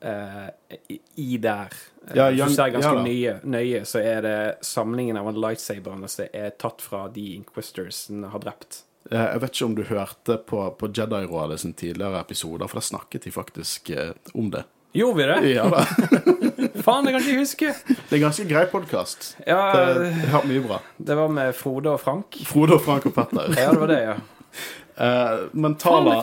Uh, i, I der. Eh, Ja, Hvis du ser ganske ja nye, nøye, så er det samlingen av lightsaberne som er tatt fra de Inquisitorsene har drept. Jeg vet ikke om du hørte på, på Jedi-rådet sin tidligere episoder, for da snakket de faktisk om det. Gjorde vi det? Ja da. Faen, jeg kan ikke huske! Det er ganske grei podkast. Ja, Det, det har mye bra. det var med Frode og Frank. Frode og Frank og Petter. Ja, det var det, ja. Uh, men Tala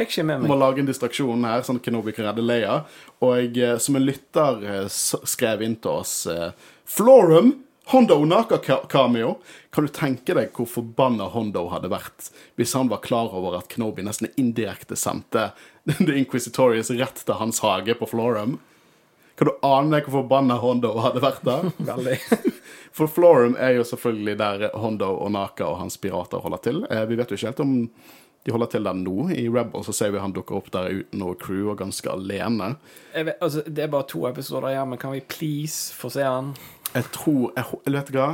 må lage en distraksjon her, sånn at Kenobi kan redde Leia. Og eh, som en lytter eh, skrev inn til oss uh, Florum! Hondo Onaka-cameo. Kan du tenke deg hvor forbanna Hondo hadde vært hvis han var klar over at Knoby nesten indirekte sendte The Inquisitorious rett til hans hage på Florum? Kan du ane deg hvor forbanna Hondo hadde vært da? Veldig. For Florum er jo selvfølgelig der Hondo og Naka og hans pirater holder til. Eh, vi vet jo ikke helt om de holder til der nå. I Rebel så ser vi han dukker opp der uten noe crew og ganske alene. Vet, altså, det er bare to episoder igjen, men kan vi please få se den? Jeg tror jeg, Vet du hva?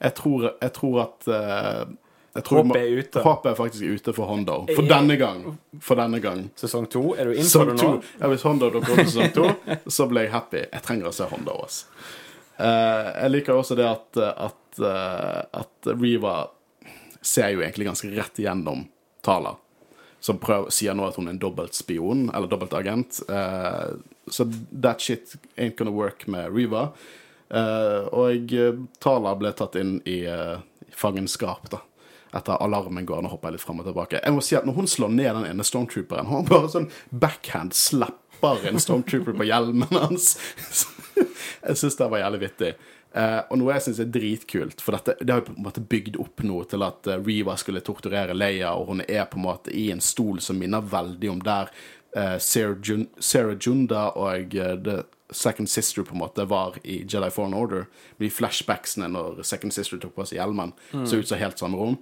Jeg tror, jeg tror at eh, jeg tror Håpet er ute. Håpet er faktisk ute for Hondo. For denne gang. For denne gang. Sesong to? Er du inn på det nå? Ja, hvis Hondo dukker opp i sesong to, så blir jeg happy. Jeg trenger å se Hondo. også. Eh, jeg liker også det at, at, eh, at Riva ser jo egentlig ganske rett igjennom Tala. Som prøver, sier nå at hun er en dobbeltspion, eller dobbeltagent. Uh, så that shit ain't gonna work med Riva. Eh, og eh, Tala ble tatt inn i, eh, fangenskap, da. Etter alarmen går, nå hopper jeg litt frem og tilbake. Jeg må si at Når hun slår ned den ene stormtrooperen, hun bare sånn backhand slapper en stormtrooper på hjelmen hans. jeg syns det var jævlig vittig. Uh, og noe jeg syns er dritkult, for dette, det har jo på en måte bygd opp noe til at Riva skulle torturere Leia, og hun er på en måte i en stol som minner veldig om der uh, Sarah, Jun Sarah Junda og uh, The Second Sister på en måte var i Jedi Foreign Order. Med De flashbacksene når Second Sister tok på seg hjelmen, så ut som helt samme rom.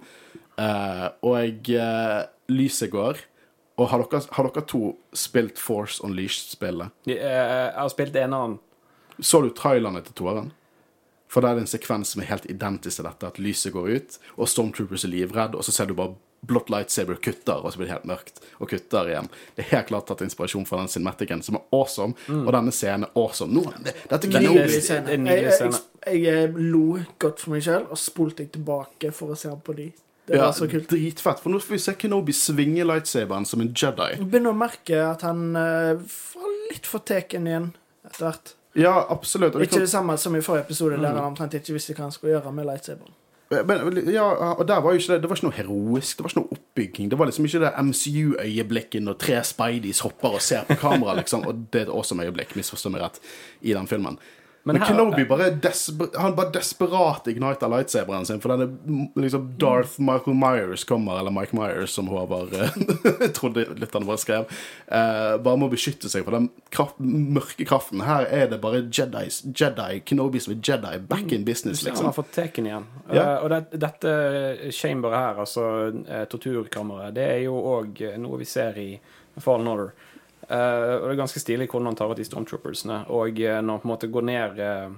Uh, og uh, lyset går. Og har dere, har dere to spilt Force Unleashed-spillet? De, eh, Jeg har spilt en annen. Så du trailerne til toeren? For det er en sekvens som er helt identisk til dette, at lyset går ut, og Stormtroopers er livredd, og så ser du bare blått lightsaber kutter, og så blir det helt mørkt, og kutter igjen. Det er helt klart tatt inspirasjon fra den cinematicen, som er awesome, og denne scenen er awesome. Nå, det, dette er Nydelig scene. en Jeg, jeg, jeg, jeg lo godt for meg selv, og spolte jeg tilbake for å se på de. Det Ja, var så kult. dritfett, for nå får vi se Kenobi svinge lightsaberen som en Jedi. Jeg begynner å merke at han uh, var litt for teken igjen etter hvert. Ja, absolutt. Ikke kan- det samme som i forrige episode, Mm. der han omtrent ikke visste hva han skulle gjøre med lightsaberen. Men, ja, og der var jo ikke det, det var ikke noe heroisk, det var ikke noe oppbygging. Det var liksom ikke det MCU-øyeblikket når tre Spideys hopper og ser på kamera, liksom. Og det er et awesome øyeblikk, misforstå meg rett, i den filmen. Men, Men her- Kenobi bare desper, han bare desperat igniter lightsaberen sin, for den er liksom Darth Michael Myers kommer, eller Mike Myers, som Håvard trodde trodde han bare skrev, eh, bare må beskytte seg for den kraft, mørke kraften. Her er det bare Jedis, Jedi, Kenobi som er Jedi, back in business, Han liksom. har fått teken igjen. Ja. Uh, og det, dette chamberet her, altså eh, torturkammeret, det er jo òg noe vi ser i Fallen Order. Eh, og det er ganske stilig hvordan han tar ut de stormtroopersene. Og eh, når han på en måte går ned eh,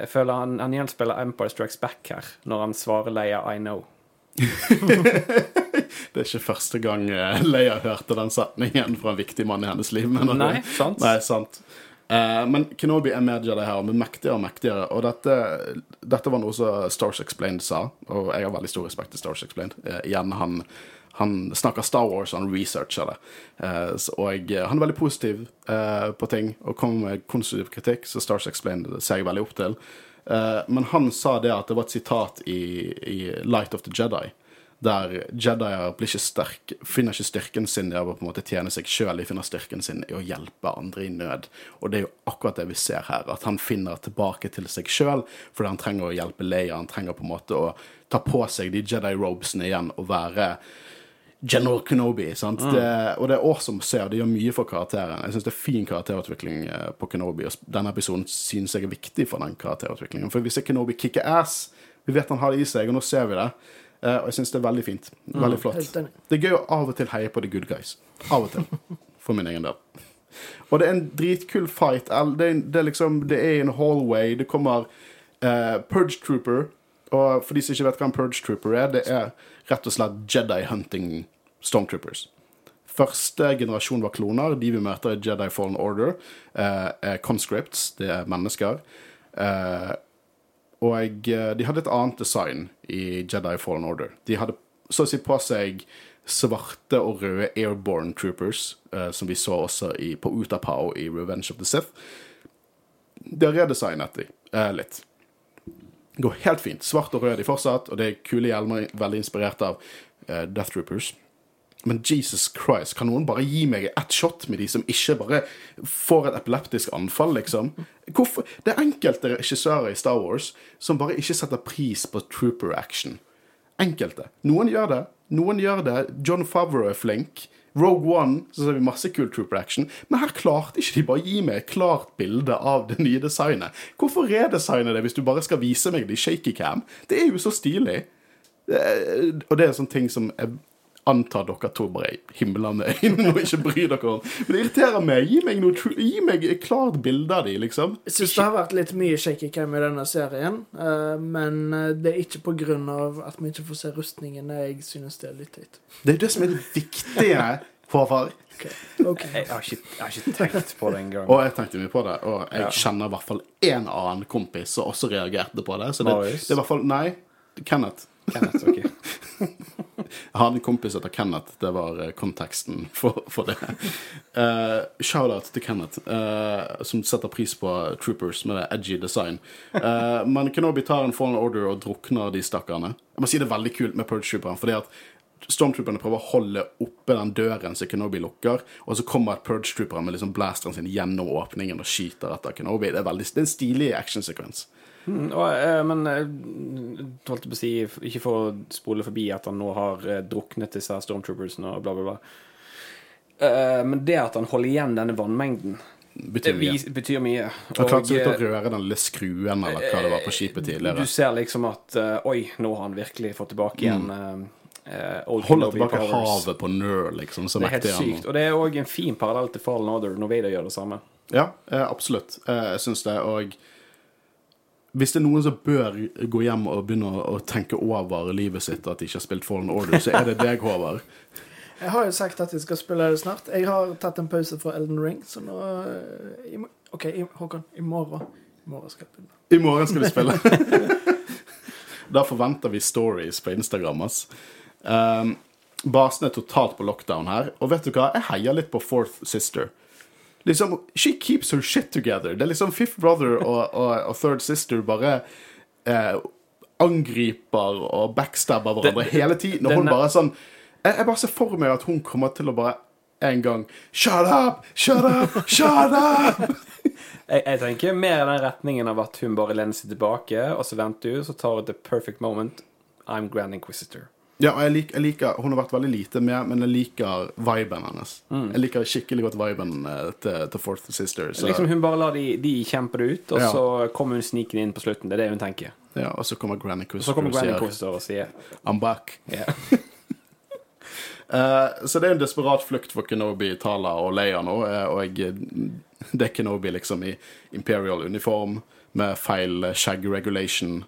Jeg føler han, han gjenspeiler Empire Strikes Back her, når han svarer Leia 'I know'. Det er ikke første gang Leia hørte den setningen fra en viktig mann i hennes liv. Men, Nei, sant? Nei, sant. Eh, men Kenobi er mer det her, men mektigere og mektigere. Og dette, dette var noe som Stars Explained sa, og jeg har veldig stor respekt til Stars Explained. Eh, igjen, han, han snakker Star Wars, han researcher det. Eh, og eh, han er veldig positiv eh, på ting, og kommer med konstruktiv kritikk, så Stars Explained ser jeg veldig opp til. Men han sa det at det var et sitat i, i Light of the Jedi der Jedier blir ikke sterk, finner ikke styrken sin i å på en måte tjene seg sjøl, de finner styrken sin i å hjelpe andre i nød. Og det er jo akkurat det vi ser her, at han finner tilbake til seg sjøl fordi han trenger å hjelpe Leia, han trenger på en måte å ta på seg de Jedi-robesene igjen og være General Kenobi. sant? Det, og det er å se, og det gjør mye for karakteren. Jeg syns det er fin karakterutvikling eh, på Kenobi, og denne episoden synes jeg er viktig for den karakterutviklingen. For vi ser Kenobi kicke ass, vi vet han har det i seg, og nå ser vi det. Uh, og jeg syns det er veldig fint. Veldig flott. Det er gøy å av og til heie på the good guys. Av og til. For min egen del. Og det er en dritkul fight. Det er, det er liksom Det er en hallway. Det kommer uh, Purge Trooper. Og for de som ikke vet hva en Purge Trooper er, det er rett og slett Jedi Hunting Stormtroopers. Første generasjon var kloner. De vi møter i Jedi Fallen Order, eh, conscripts. Det er mennesker. Eh, og eh, de hadde et annet design i Jedi Fallen Order. De hadde så å si på seg svarte og røde airborne troopers, eh, som vi så også i, på Utapau i Revenge of the Sith. De har redesignet de eh, litt. Går helt fint. Svart og rød de fortsatt, og det er kule hjelmer veldig inspirert av uh, Death Troopers. Men Jesus Christ, kan noen bare gi meg ett shot med de som ikke bare får et epileptisk anfall, liksom? Hvorfor? Det er enkelte regissører i Star Wars som bare ikke setter pris på trooper action. Enkelte. Noen gjør det. Noen gjør det. John Favreau er flink. Rogue One så ser vi masse kul trooper action, men her klarte ikke de bare gi meg et klart bilde av det nye designet. Hvorfor redesigne det hvis du bare skal vise meg det i shaky cam? Det er jo så stilig. Eh, Og det er en sånn ting som jeg antar dere to bare himler med øynene og ikke bryr dere om. Men det irriterer meg. Gi meg, noe, tru- gi meg et klart bilde av de, liksom. Jeg syns det har vært litt mye shaky cam i denne serien, eh, men eh, det er ikke av at vi ikke får se rustningene. Jeg synes det er litt teit. Det er jo det som er det viktige, Håvard. Okay. Jeg har ikke, jeg har ikke tenkt på det engang. Og jeg tenkte mye på det, og jeg Ja. kjenner i hvert fall én annen kompis som også reagerte på det. Så det, det er i hvert fall Nei, Kenneth. Kenneth, ok. Jeg har en kompis heter Kenneth. Det var eh, konteksten for, for det. Uh, Shout-out til Kenneth, uh, som setter pris på Troopers med det edgy design. Uh, men Kenobi tar en Fallen Order og drukner de stakkarene. Jeg må si det er veldig kult med Purge Trooperen, fordi at Stormtrooperne prøver å holde oppe den døren som Kenobi lukker, og så kommer Purge Trooper med liksom blasteren sin gjennom åpningen og skyter etter Kenobi. Det er, veldig, det er en stilig actionsekvens. Mm, og, eh, men jeg holdt på å si, ikke for å spole forbi at han nå har eh, druknet disse stormtroopersene og bla, bla, bla. Eh, men det at han holder igjen denne vannmengden, det Betyr mye. vis, betyr mye. Han klarte vidt å eh, røre den lille skruen eller hva det var på skipet tidligere. Du ser liksom at eh, Oi, nå har han virkelig fått tilbake igjen eh, eh, Old Mm. Holder Kenobi tilbake powers. havet på Nør, liksom. Så Det er helt mektig han. sykt. Og det er òg en fin parallell til Fallen Order når Vader gjør det samme. Ja, eh, absolutt. Eh, jeg syns det. Og hvis det er noen som bør gå hjem og begynne å, å tenke over livet sitt, at de ikke har spilt Fallen Order, så er det deg, Håvard. Jeg har jo sagt at jeg skal spille det snart. Jeg har tatt en pause fra Elden Ring, så nå eh, i, OK, i, Håkon. I morgen. I morgen skal jeg begynne. I morgen skal vi spille. da forventer vi stories på Instagram. ass. Um, basen er totalt på lockdown her. Og vet du hva? Jeg heier litt på Fourth Sister. Liksom, She keeps her shit together. Det er liksom Fifth Brother og, og, og Third Sister bare eh, angriper og backstabber hverandre den, hele tiden. Og hun er- bare sånn jeg, jeg bare ser for meg at hun kommer til å bare en gang Shut up! Shut up! Shut up! Jeg, jeg tenker mer i den retningen av at hun bare lener seg tilbake, og så venter hun, så tar hun the perfect moment. I'm Grand Inquisitor. Ja, og jeg liker, jeg liker Hun har vært veldig lite med, men jeg liker viben hennes. Mm. Jeg liker skikkelig godt viben eh, til, til Fourth Sister. Så, Liksom Hun bare lar de, de kjempe det ut, og Ja. så kommer hun snikende inn på slutten. Det er det hun tenker. ja, og så kommer Granny og sier og sier I'm back. Yeah. uh, så det er en desperat flukt for Kenobi, Tala og Leia nå. eh, og jeg, det er Kenobi liksom i Imperial uniform med feil eh, shag regulation.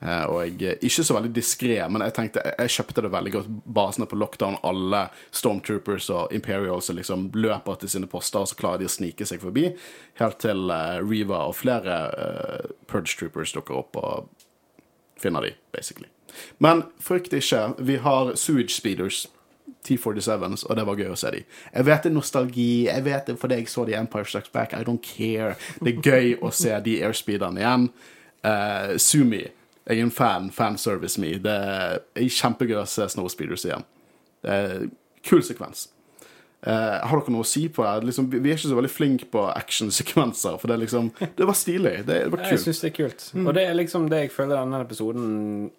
Eh, og jeg ikke så veldig diskré, men jeg tenkte jeg, kjøpte det veldig godt. Basene på lockdown, alle Stormtroopers og Imperials som liksom løper til sine poster, og så klarer de å snike seg forbi. Helt til eh, Reva og flere eh, Purge Troopers dukker opp og finner de, basically. Men frykt ikke, vi har sewage speeders. T47s, og det var gøy å se de. Jeg vet det er nostalgi, jeg vet det fordi jeg så de Empire Strikes Back. I don't care. Det er gøy å se de airspeederne igjen. Uh, Sumi. Jeg er en fan. Fanservice me. Det er kjempegøy å se Snowspeeders igjen. Det er kul sekvens. Uh, har dere noe å si på det? Liksom, vi er ikke så veldig flinke på actionsekvenser, for det, liksom, det var stilig. Det, det var Jeg kult. syns det er kult. Og det er liksom det jeg føler denne episoden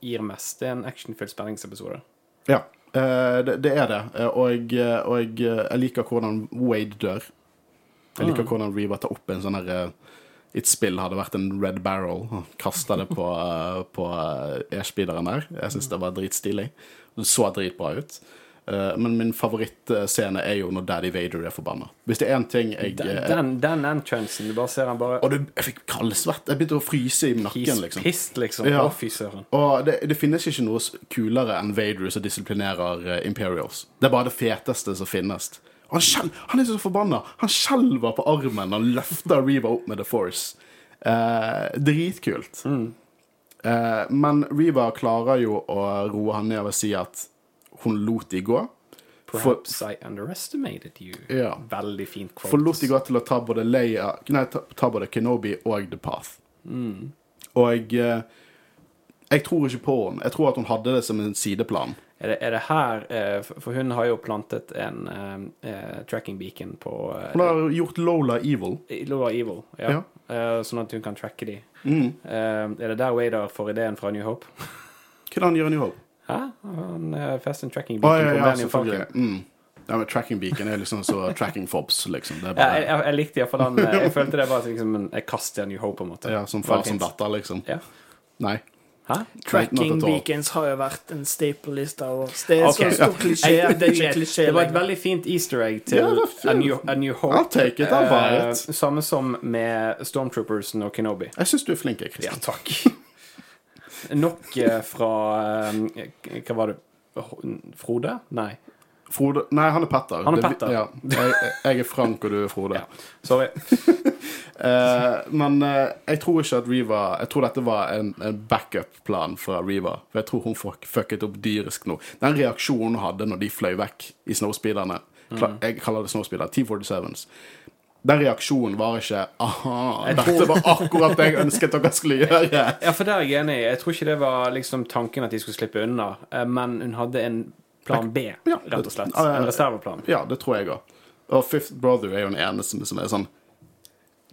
gir mest. Det er en actionfylt spenningsepisode. Ja, uh, det, det er det. Eh, Og, og jeg liker hvordan Wade dør. Jeg liker hvordan Reva tar opp en sånn her eh, I et spill hadde vært en red barrel. og Kasta det på, eh, på eh, airspeederen der. Jeg syns det var dritstilig. Det så dritbra ut. Eh, Men min favorittscene er jo når Daddy Vader er forbanna. Hvis det er én ting jeg Den, eh, den, den entrancen, du bare ser han bare Og du, jeg fikk kaldsvett. Jeg begynte å fryse i nakken, liksom. pissed, liksom. Ja. Og det, det finnes ikke noe kulere enn Vader som disiplinerer eh, Imperials. Det er bare det feteste som finnes. Han, skjel, han er så forbanna. Han skjelver på armen Han løfter Reva opp med The Force. Eh, dritkult. Eh, men Reva klarer jo å roe han ned ved å si at hun lot de gå. For, Perhaps I underestimated you. Ja. Veldig fint quote. for lot de gå til å ta både Leia Nei, ta, ta både Kenobi og The Path. Og eh, Jeg tror ikke på henne. Jeg tror at hun hadde det som en sideplan. Er det, er det her eh, For hun har jo plantet en eh, tracking beacon på uh, Hun har gjort Lola evil. Lola Evil, ja. Ja. Uh, sånn at hun kan tracke de. Mm. Er det der Wader får ideen fra New Hope? Hva han gjør i New Hope? Hæ? Han uh, fester en tracking beacon beacon ja, på ja, Millennium Falcon. selvfølgelig. Mm. Ja, men tracking beacon er liksom så tracking fobs, liksom. Er Ja, jeg, bare jeg, jeg likte iallfall den. Jeg følte det var liksom en jeg kastet New Hope, på en måte. ja, som far som datter, liksom. Ja. Nei. Hæ? Tracking beacons har jo vært en staple i Star Wars. Det er okay. så stor klisjé. Det er klisjé Det var et veldig fint easter egg til Ja, a, new, a New Hope. It, it. samme som med Stormtroopersen og Kenobi. Jeg syns du er flink, Ja, Kristian. takk. Nok eh, fra eh, Hva var det? Frode? Nei. Frode Nei, han er Petter. Han er Petter. Ja. Jeg, jeg er Frank, og du er Frode. Ja. Sorry. Eh, men eh, jeg tror ikke at Riva Jeg tror dette var en, en backup-plan fra Riva. For jeg tror hun fuck, fucket opp dyrisk nå. Den reaksjonen hun hadde når de fløy vekk i snowspeederne kla- Jeg kaller det snowspeeder. T47s. Den reaksjonen var ikke Aha, Jeg dette tror- var akkurat det jeg ønsket dere skulle gjøre. Ja, for der er jeg enig. Jeg tror ikke det var liksom tanken at de skulle slippe unna, eh, men hun hadde en plan B, Ja, rett og slett. En reserveplan. Ja, det tror jeg òg. Og Fifth Brother er jo den eneste som er sånn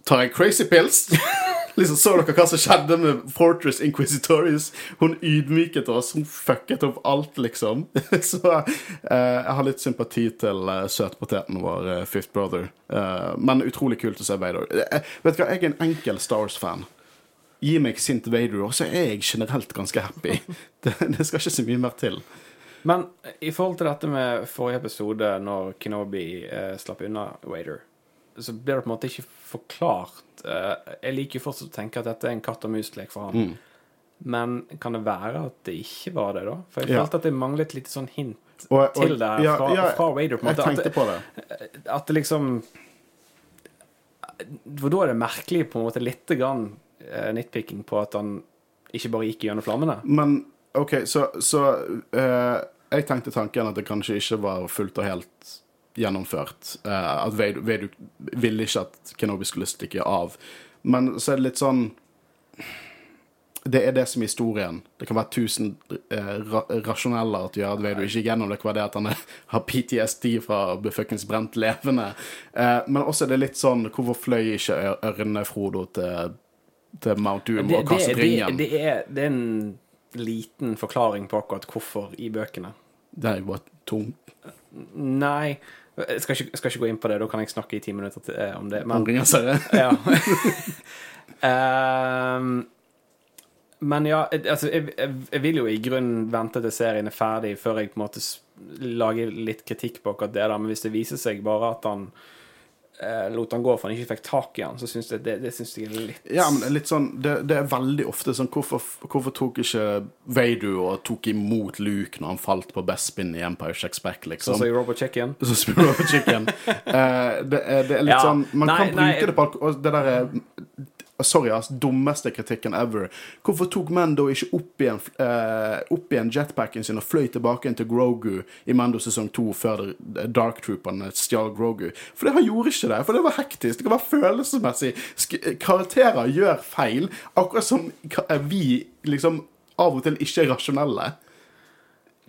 Tar jeg crazy pills? liksom Så dere hva som skjedde med Fortress Inquisitorius? Hun ydmyket oss. Hun fucket opp alt, liksom. Så eh, jeg har litt sympati til uh, søtpoteten vår, uh, Fifth Brother. Uh, men utrolig kult å se Vader. Vet du hva, jeg er en enkel Star Wars-fan. Gi meg sint Vader, og så er jeg generelt ganske happy. det, det skal ikke så mye mer til. Men i forhold til dette med forrige episode, når Kenobi eh, slapp unna Wader, så ble det på en måte ikke forklart. Eh, jeg liker jo fortsatt å tenke at dette er en katt og mus-lek for han. Men kan det være at det ikke var det, da? For jeg Ja. at det manglet litt sånn hint Og- og- til det ja, fra, ja, fra Wader. på en Jeg tenkte At, på det. at det liksom For da er det merkelig på en måte litt grann eh, nitpicking på at han ikke bare gikk gjennom flammene. Men OK, så, så eh, Jeg tenkte tanken at det kanskje ikke var fullt og helt gjennomført. Eh, at Vader, Vader ville ikke at Kenobi skulle stikke av. Men så er det litt sånn Det er det som er historien. Det kan være tusen eh, ra rasjoneller til å at Vader ikke gikk gjennom det. Det kan være det at han er, har PTSD fra å bli fuckings brent levende. Eh, men også er det litt sånn Hvorfor fløy ikke Ør- Frodo til, til Mount Doom Det, og kastet det, ringen? det, er, det er en liten forklaring på akkurat hvorfor i bøkene. Det er jo bare tungt. Nei, jeg skal ikke, skal ikke gå inn på det. Da kan jeg snakke i ti minutter til, eh, om det. Men, herre. ja. Ehm, men ja, altså, jeg, jeg, vil jo i grunnen vente til serien er ferdig før jeg på en måte lager litt kritikk på akkurat det. da, Men hvis det viser seg bare at han lot han gå for han ikke fikk tak i han, så syns jeg det, det synes jeg er litt Ja, men litt sånn Det, det er veldig ofte sånn hvorfor, hvorfor tok ikke Veidu og tok imot Luke når han falt på Bespin i Empire Checks Back, liksom? Sånn som i Robot Chicken. Så du over chicken. uh, det, det er litt Ja. sånn Man Nei, kan bruke nei. det på og Det der er Sorry, ass. Dummeste kritikken ever. Hvorfor tok Mando ikke opp igjen, eh, opp igjen jetpacken sin og fløy tilbake igjen til Grogu i Mando sesong to før Dark Trooperne stjal Grogu? For det han gjorde ikke det. For det var hektisk. Det kan være følelsesmessig. Karakterer gjør feil, akkurat som vi liksom av og til ikke er rasjonelle.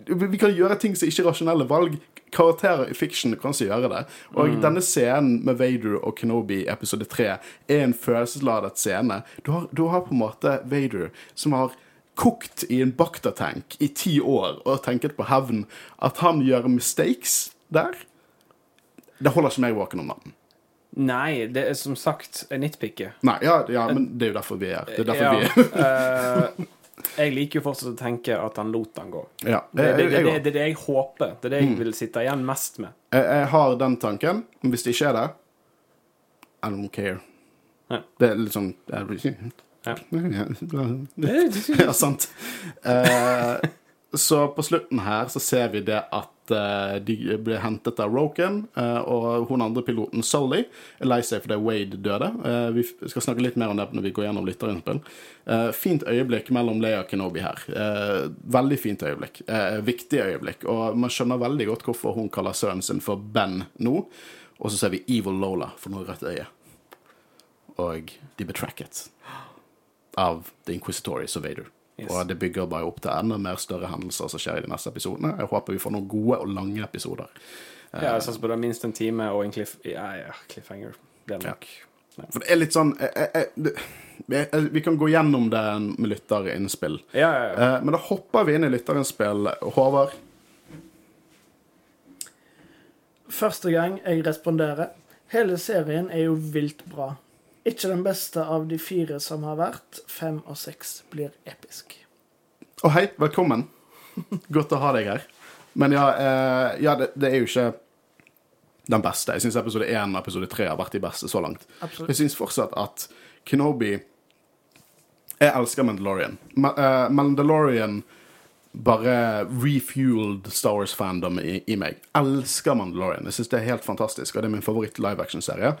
Vi kan gjøre ting som ikke er rasjonelle valg. Karakterer i fiction kan ikke gjøre det. Og denne scenen med Vader og Kenobi i episode 3 er en følelsesladet scene. Du har, du har på en måte Vader som har kokt i en Bacta-tank i ti år og tenket på hevn. At han gjør mistakes der, det holder ikke meg våken om natten. Nei, det er som sagt nitpicket. Nei, ja, ja, men det er jo derfor vi er. Det er derfor Ja, vi er eh, jeg liker jo fortsatt å tenke at han lot han gå. ja, Det, det, det, det, det er det jeg håper. Det er det jeg vil sitte igjen mest med. jeg, jeg har den tanken, men hvis det ikke er det I don't care. Ja. Det er litt sånn det er, Ja. Ja, sant. Eh, så på slutten her så ser vi det at eh, de ble hentet av Roken, eh, og hun andre piloten, Sully, er lei seg fordi Wade døde. Eh, vi skal snakke litt mer om det når vi går gjennom lytterinnspill. Fint øyeblikk mellom Leia og Kenobi her. Veldig fint øyeblikk. Viktig øyeblikk. Og man skjønner veldig godt hvorfor hun kaller sønnen sin for Ben nå. Og så ser vi Evil Lola for noe rødt øye. Og de ble tracket av The Inquisitories og Vader. Yes. Og det bygger bare opp til enda mer større hendelser som skjer i de neste episodene. Jeg håper vi får noen gode og lange episoder. Ja, jeg satser på det er minst en time og en cliff... Ja, ja, cliffhanger. Det er nok. For det er litt sånn jeg, jeg, jeg, Vi kan gå gjennom det med lytterinnspill. Ja, ja, ja. Eh, men da hopper vi inn i lytterinnspill. Håvard, Første gang jeg responderer. Hele serien er jo vilt bra. Ikke den beste av de fire som har vært. Fem og seks blir episk. Å, hei, velkommen. Godt å ha deg her. Men ja, eh, ja det, det er jo ikke den beste. Jeg syns episode 1 og episode 3 har vært de beste så langt. Absolutt. Jeg syns fortsatt at Kenobi Jeg elsker Mandalorian. Ma eh, Mandalorian bare refueled Star Wars-fandom i, i meg. Elsker Mandalorian. Jeg syns det er helt fantastisk, og det er min favoritt live action-serie.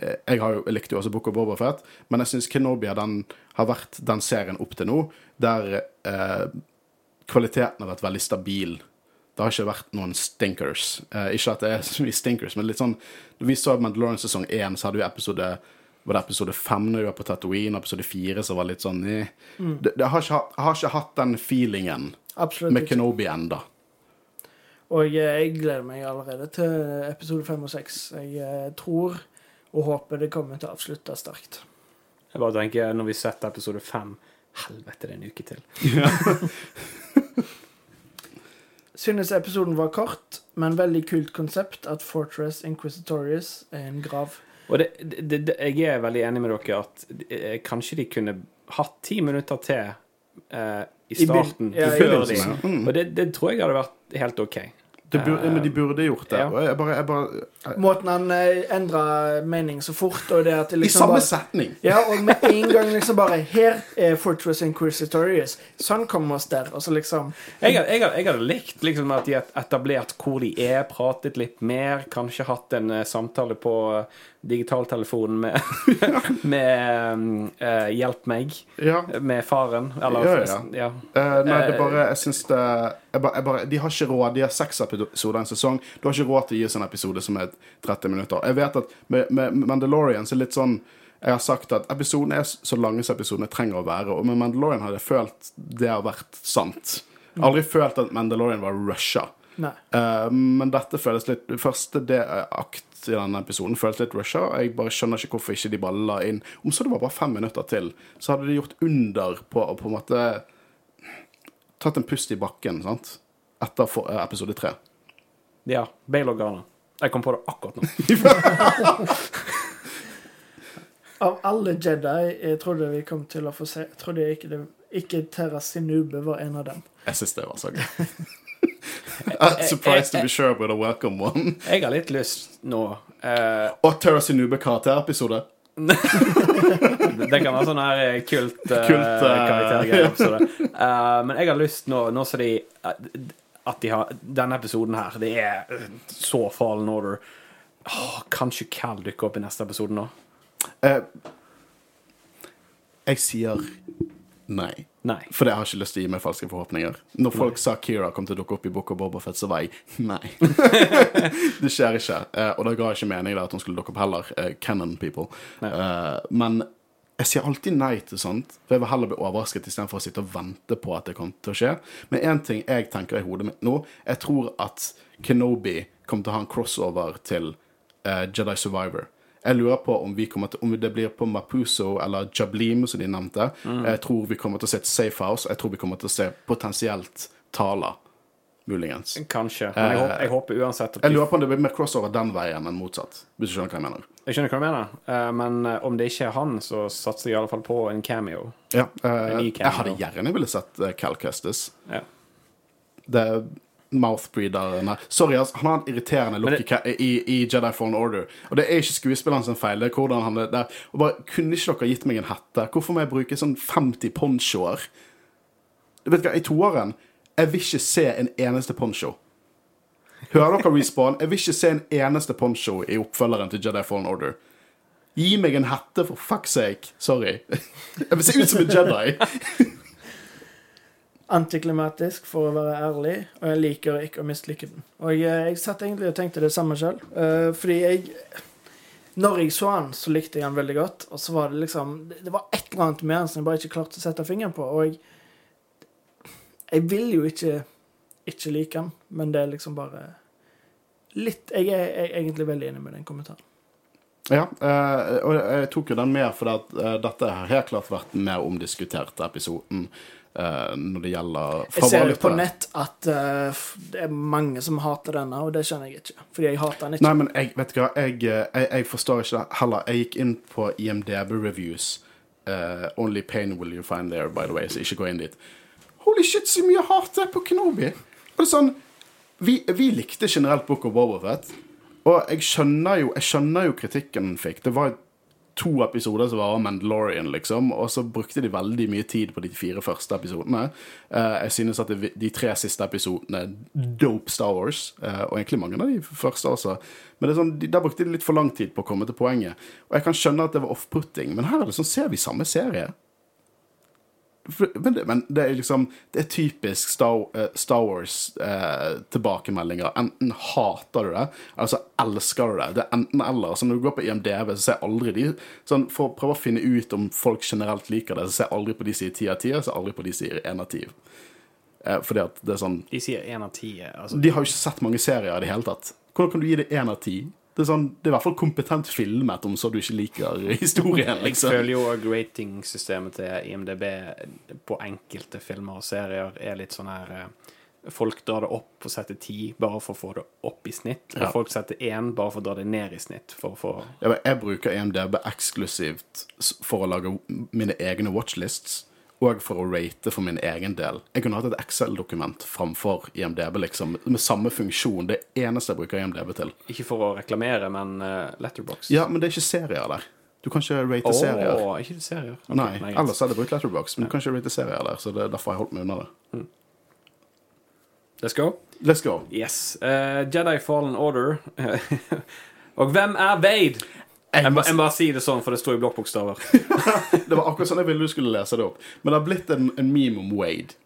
Eh, Jeg, har jo, jeg likte jo også Book of Boba Fett, men jeg syns Kenobi har, den, har vært den serien opp til nå der eh, kvaliteten har vært veldig stabil. Det har ikke vært noen stinkers. Eh, ikke at det er så mye stinkers, men litt sånn vi så Mandalorian sesong 1, så hadde vi episode var det episode 5 når vi var på Tatooine, episode 4 så var litt sånn eh. det, det har, ikke, har ikke hatt den feelingen Absolutt med. Kenobi enda. Og jeg, jeg gleder meg allerede til episode fem og seks. Jeg eh, tror og håper det kommer til å avslutte sterkt. Jeg bare tenker, når vi setter episode fem Helvete, det er en uke til. Synes episoden var kort, men veldig kult konsept at Fortress Inquisitorius er en grav. Og det, det, det, jeg er veldig enig med dere at eh, kanskje de kunne hatt ti minutter til eh, i I starten ja, i før de ja. Og det, det tror jeg hadde vært helt OK. Det burde, men de burde gjort det. Ja. Og jeg bare, jeg bare Måten han eh, endra mening så fort, og det at det I liksom samme bare setning! Ja, og med en gang liksom bare Her er Fortress Inquisitorius. Sånn kommer oss der. Og så liksom Jeg, had- jeg, jeg hadde likt liksom at de etablert hvor de er, pratet litt mer, kanskje hatt en eh, samtale på digitaltelefonen med, med eh, 'Hjelp meg' Ja. med faren. Eller Ja, ja. ja. Uh, nei, det er bare Jeg syns det jeg bare, jeg bare, De har ikke råd. De har seks episoder en sesong. Du har ikke råd til å gi oss en episode som er 30 minutter. Jeg vet at med, med Mandalorian så er det litt sånn Jeg har sagt at episoden er så lange som episodene trenger å være. Og med Mandalorian har jeg følt det har vært sant. Aldri følt at Mandalorian var rusha. Eh, men dette føles litt Første det, eh, akt i denne episoden føles litt rusha. Jeg bare skjønner ikke hvorfor ikke de bare la inn Om så det var bare fem minutter til, så hadde de gjort under på å på en måte Tatt en pust i bakken, sant? Etter for, uh, episode tre. ja. Bail Organa. Jeg kom på det akkurat nå. Av alle Jedi jeg trodde vi kom til å få se, trodde jeg ikke, det, ikke Terra Sinube var en av dem. Jeg syns det var så gøy. I'm surprised to be sure with a welcome one. Jeg har litt lyst nå eh, Og Terra Sinube karakterepisode. Det kan være sånn her eh, kult, uh, Kult, uh, karaktergreier. episode. Eh, men jeg har lyst nå, nå som de At de har Denne episoden her, det er eh, så Fallen Order. Oh, kanskje Cal dukker opp i neste episode nå? Eh, jeg sier nei. Nei. For jeg har ikke lyst til å gi meg falske forhåpninger. Når folk sa Kira kom til å dukke opp i Book of Boba Fett, så var jeg nei. det skjer ikke. Uh, og det ga ikke mening da at hun skulle dukke opp heller. Uh, Canon people. Uh, men jeg sier alltid nei til sånt. For jeg vil heller bli overrasket istedenfor å sitte og vente på at det kommer til å skje. Men én ting jeg tenker i hodet mitt nå, jeg tror at Kenobi kommer til å ha en crossover til Jedi Survivor. Jeg lurer på om, vi til, om det blir på Mapuso eller Jablim, som de nevnte. Jeg tror vi kommer til å se et safe house. Jeg tror vi kommer til å se potensielt Tala, muligens. Kanskje. Men jeg, håper, jeg håper uansett at Jeg lurer på om det blir mer crossover den veien enn motsatt. Hvis du skjønner hva jeg mener. Jeg skjønner hva du mener, eh, men eh, om det ikke er han, så satser jeg i alle fall på en cameo. Ja, eh, En cameo. jeg hadde gjerne ville sett Cal Kestis. Ja. Det er mouthbreederen. Sorry, altså, han har en irriterende look det... i, i, i Jedi Fallen Order. Og det er ikke skuespilleren sin feil. Det er hvordan han er der. Og bare, Kunne ikke dere gitt meg en hette? Hvorfor må jeg bruke sånn 50 ponchoer? Du vet hva, I toeren Jeg vil ikke se en eneste poncho. Hører dere Respawn? Jeg vil ikke se en eneste poncho i oppfølgeren til Jedi Fallen Order. Gi meg en hette, for fuck's sake. Sorry. Jeg vil se ut som en Jedi. Antiklimatisk, for å være ærlig, og jeg liker ikke å mislike den. Og jeg, jeg satt egentlig og tenkte det samme sjøl, fordi jeg Når jeg så han, så likte jeg han veldig godt, og så var det liksom Det var et eller annet med han som jeg bare ikke klarte å sette fingeren på. Og jeg, Jeg vil jo ikke ikke like han, men det er liksom bare litt Jeg er, jeg er egentlig veldig enig med den kommentaren. Ja, eh, og jeg tok jo den med fordi at eh, dette har helt klart vært den mer omdiskuterte episoden eh, når det gjelder Jeg ser jo på nett at uh, det er mange som hater denne, og det skjønner jeg ikke. Fordi jeg hater den ikke. Nei, men jeg vet du hva, jeg, eh, jeg, jeg forstår ikke det heller. Jeg gikk inn på IMDb reviews. Uh, only pain will you find there, by the way, så ikke gå inn dit. Holy shit, så mye hat det er på Kenobi! Og det er sånn, vi, vi likte generelt Book of Boba og jeg skjønner jo, jeg skjønner jo kritikken den fikk. Det var to episoder som var av Mandalorian, liksom, og så brukte de veldig mye tid på de fire første episodene. Eh, jeg synes at de tre siste episodene dope Star Wars, eh, og egentlig mange av de første også. Men sånn, de, der brukte de litt for lang tid på å komme til poenget. Og jeg kan skjønne at det var off-putting, men her er det sånn, ser vi samme serie. Men det, men det er liksom Det er typisk Star, eh, Star Wars-tilbakemeldinger. enten hater du det, eller så elsker du det. Det er enten-eller. Så når du går på IMDv, så ser jeg aldri de sånn, For å prøve å finne ut om folk generelt liker det, så ser jeg aldri på de sier ti av ti, og så aldri på de sier én av ti. Eh, fordi at det er sånn De sier én av ti. Altså, De har jo ikke sett mange serier i det hele tatt. Hvordan kan du gi det én av ti? Det er, sånn, det er i hvert fall kompetent filmet, om så du ikke liker historien. Liksom. jeg føler jo at ratingsystemet til IMDb på enkelte filmer og serier er litt sånn her eh, Folk drar det opp og setter ti bare for å få det opp i snitt, og Ja. folk setter én bare for å dra det ned i snitt. For å få Jeg bruker IMDb eksklusivt for å lage mine egne watchlists, og for å rate for min egen del. Jeg kunne hatt et Excel-dokument framfor IMDb, liksom, med samme funksjon. Det eneste jeg bruker IMDb til. Ikke for å reklamere, men uh, Letterbox. Ja, men det er ikke serier der. Du kan ikke rate serier. Åh, ikke serier? Okay, Nei, nei ellers hadde jeg brukt Letterbox, men du kan ikke rate serier der, så det er derfor jeg holdt meg unna det. Let's go. Let's go. Yes. Uh, Jedi Fallen Order. og hvem er Wade? Jeg må må, jeg må bare si det sånn, for det står i blokkbokstaver. Det var akkurat sånn jeg ville du skulle lese det opp. Men det har blitt en, en meme om Wade.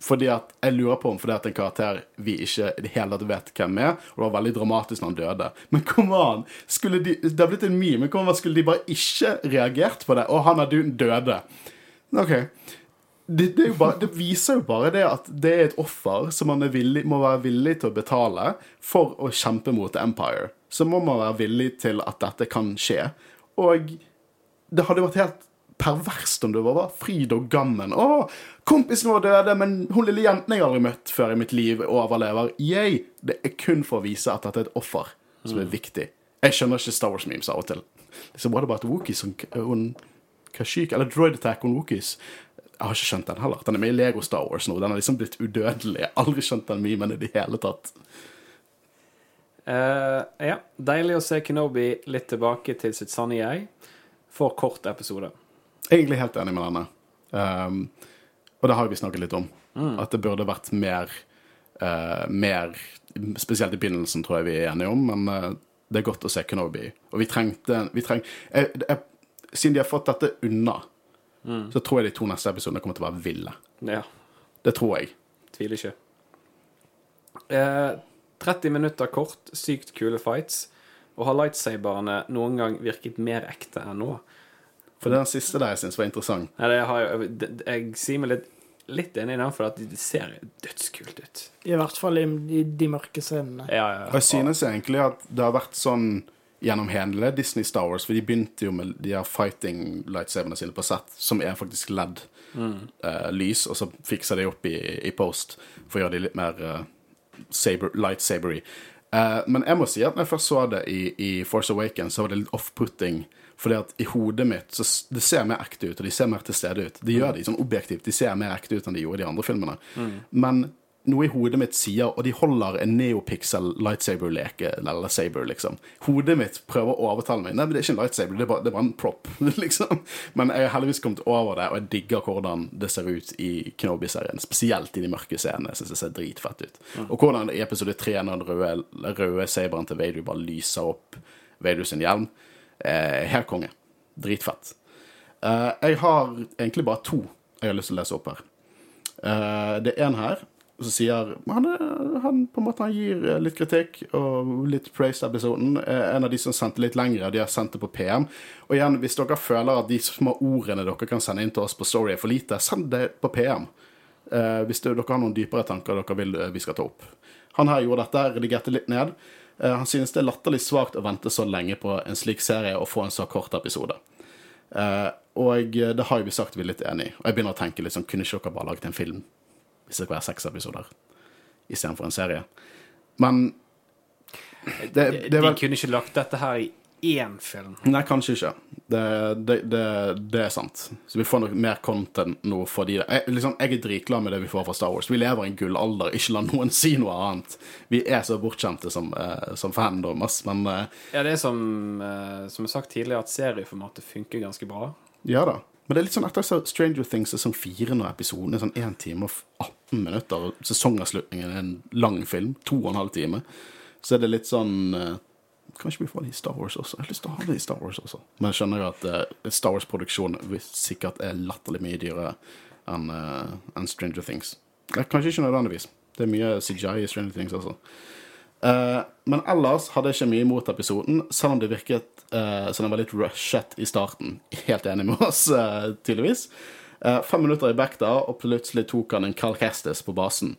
Fordi at Jeg lurer på om fordi at en karakter vi ikke i det hele tatt vet hvem er. Og det var veldig dramatisk når han døde. Men kom an! Skulle de, det har blitt en meme, kom an, skulle de bare ikke reagert på det? Og han er døde. OK. Det, det, er bare, det viser jo bare det at det er et offer som man er villig, må være villig til å betale for å kjempe mot Empire. Så må man være villig til at dette kan skje. Og det hadde vært helt perverst om det var bare fryd og gammen. Å, kompisen vår døde, men hun lille jenten jeg aldri møtt før i mitt liv, overlever. Yay! Det er kun for å vise at dette er et offer som er viktig. Jeg skjønner ikke Star Wars-memes av og til. Så var det bare at Wookies og en Kashyyyk, eller Droid Attack on Wookies Jeg har ikke skjønt den heller. Den er med i Lego Star Wars nå. Den har liksom blitt udødelig. Jeg har aldri skjønt den memen i det hele tatt. Uh, ja. Deilig å se Kenobi litt tilbake til sitt sanne jeg. For kort episode. Egentlig helt enig med denne. Um, og det har vi snakket litt om. At det burde vært mer, uh, mer Spesielt i begynnelsen, tror jeg vi er enige om, men uh, det er godt å se Kenobi. Og vi trengte vi treng, jeg, jeg, Siden de har fått dette unna, så tror jeg de to neste episodene kommer til å være ville. Ja. Det tror jeg. Tviler ikke. Eh, 30 minutter kort, sykt kule fights. Og har lightsaberne noen gang virket mer ekte enn nå? For det er den siste der jeg syns var interessant. Nei, det har jeg, det, jeg sier meg litt, litt enig i den, for at det ser dødskult ut. I hvert fall i, i de mørke scenene. Ja, ja, Og jeg synes egentlig at det har vært sånn gjennom hele Disney Star Wars, for de begynte jo med de her fighting lightsaberne sine på sett, som er faktisk LED-lys, og så fikser de opp i, i post for å gjøre de litt mer uh, saber, lightsabery. Eh, men jeg må si at når jeg først så det i, i Force Awakens, så var det litt off-putting. Fordi at i hodet mitt så Det ser mer ekte ut, og de ser mer til stede ut. De gjør de sånn objektivt. De ser mer ekte ut enn de gjorde i de andre filmene. Men noe i hodet mitt sier Og de holder en neopixel lightsaber-leke, eller saber, liksom. Hodet mitt prøver å overtale meg. Nei, men det er ikke en lightsaber, det er bare, det er bare en prop, liksom. Men jeg har heldigvis kommet over det, og jeg digger hvordan det ser ut i Knobby-serien, Spesielt i de mørke scenene. Jeg synes det ser dritfett ut. Og hvordan i episode tre, når den røde, røde saberen til Vader bare lyser opp Vader sin hjelm. Eh, helt konge. Dritfett. Eh, jeg har egentlig bare to jeg har lyst til å lese opp her. Eh, det er en her som sier han, han på en måte han gir eh, litt kritikk og litt praise episoden. Eh, en av de som sendte litt lengre, de har sendt det på PM. Og igjen, hvis dere føler at de små ordene dere kan sende inn til oss på Story er for lite, send det på PM. eh, hvis dere har noen dypere tanker dere vil eh, vi skal ta opp. Han her gjorde dette, redigerte litt ned. Eh, han synes det er latterlig svakt å vente så lenge på en slik serie og få en så kort episode. Eh, og det har jo vi sagt vi er litt enig i. Og jeg begynner å tenke liksom, kunne ikke dere bare laget en film hvis det skal være seks episoder istedenfor en serie? Men det, det er De kunne ikke lagt dette her i én film. Nei, kanskje ikke. Det, det, det, det er sant. Så vi får nok mer content nå fordi det. Jeg, liksom, jeg er dritglad med det vi får fra Star Wars. Vi lever i en gullalder. Ikke la noen si noe annet. Vi er så bortskjemte som, eh, som fandom, ass. Men eh, Ja, det er som, eh, som jeg har sagt tidligere, at serieformatet funker ganske bra. ja da. Men det er litt sånn etter Stranger Things sesong fire når episoden er sånn 1 time og 18 minutter, og sesongavslutningen er en lang film, to og en halv time, så er det litt sånn eh, Kanskje vi får det i Star Wars også. Jeg har lyst til å ha det i Star Wars også. Men jeg skjønner jo at eh, Star Wars-produksjon sikkert er latterlig mye dyrere enn eh, enn Stranger Things. Kanskje ikke nødvendigvis. Det er mye CGI i Stranger Things også. Eh, men ellers hadde jeg ikke mye imot episoden, selv om det virket uh, som den var litt rushet i starten. Helt enig med oss, uh, tydeligvis. Fem minutter i back da, og plutselig tok han en Carl Kestis på basen.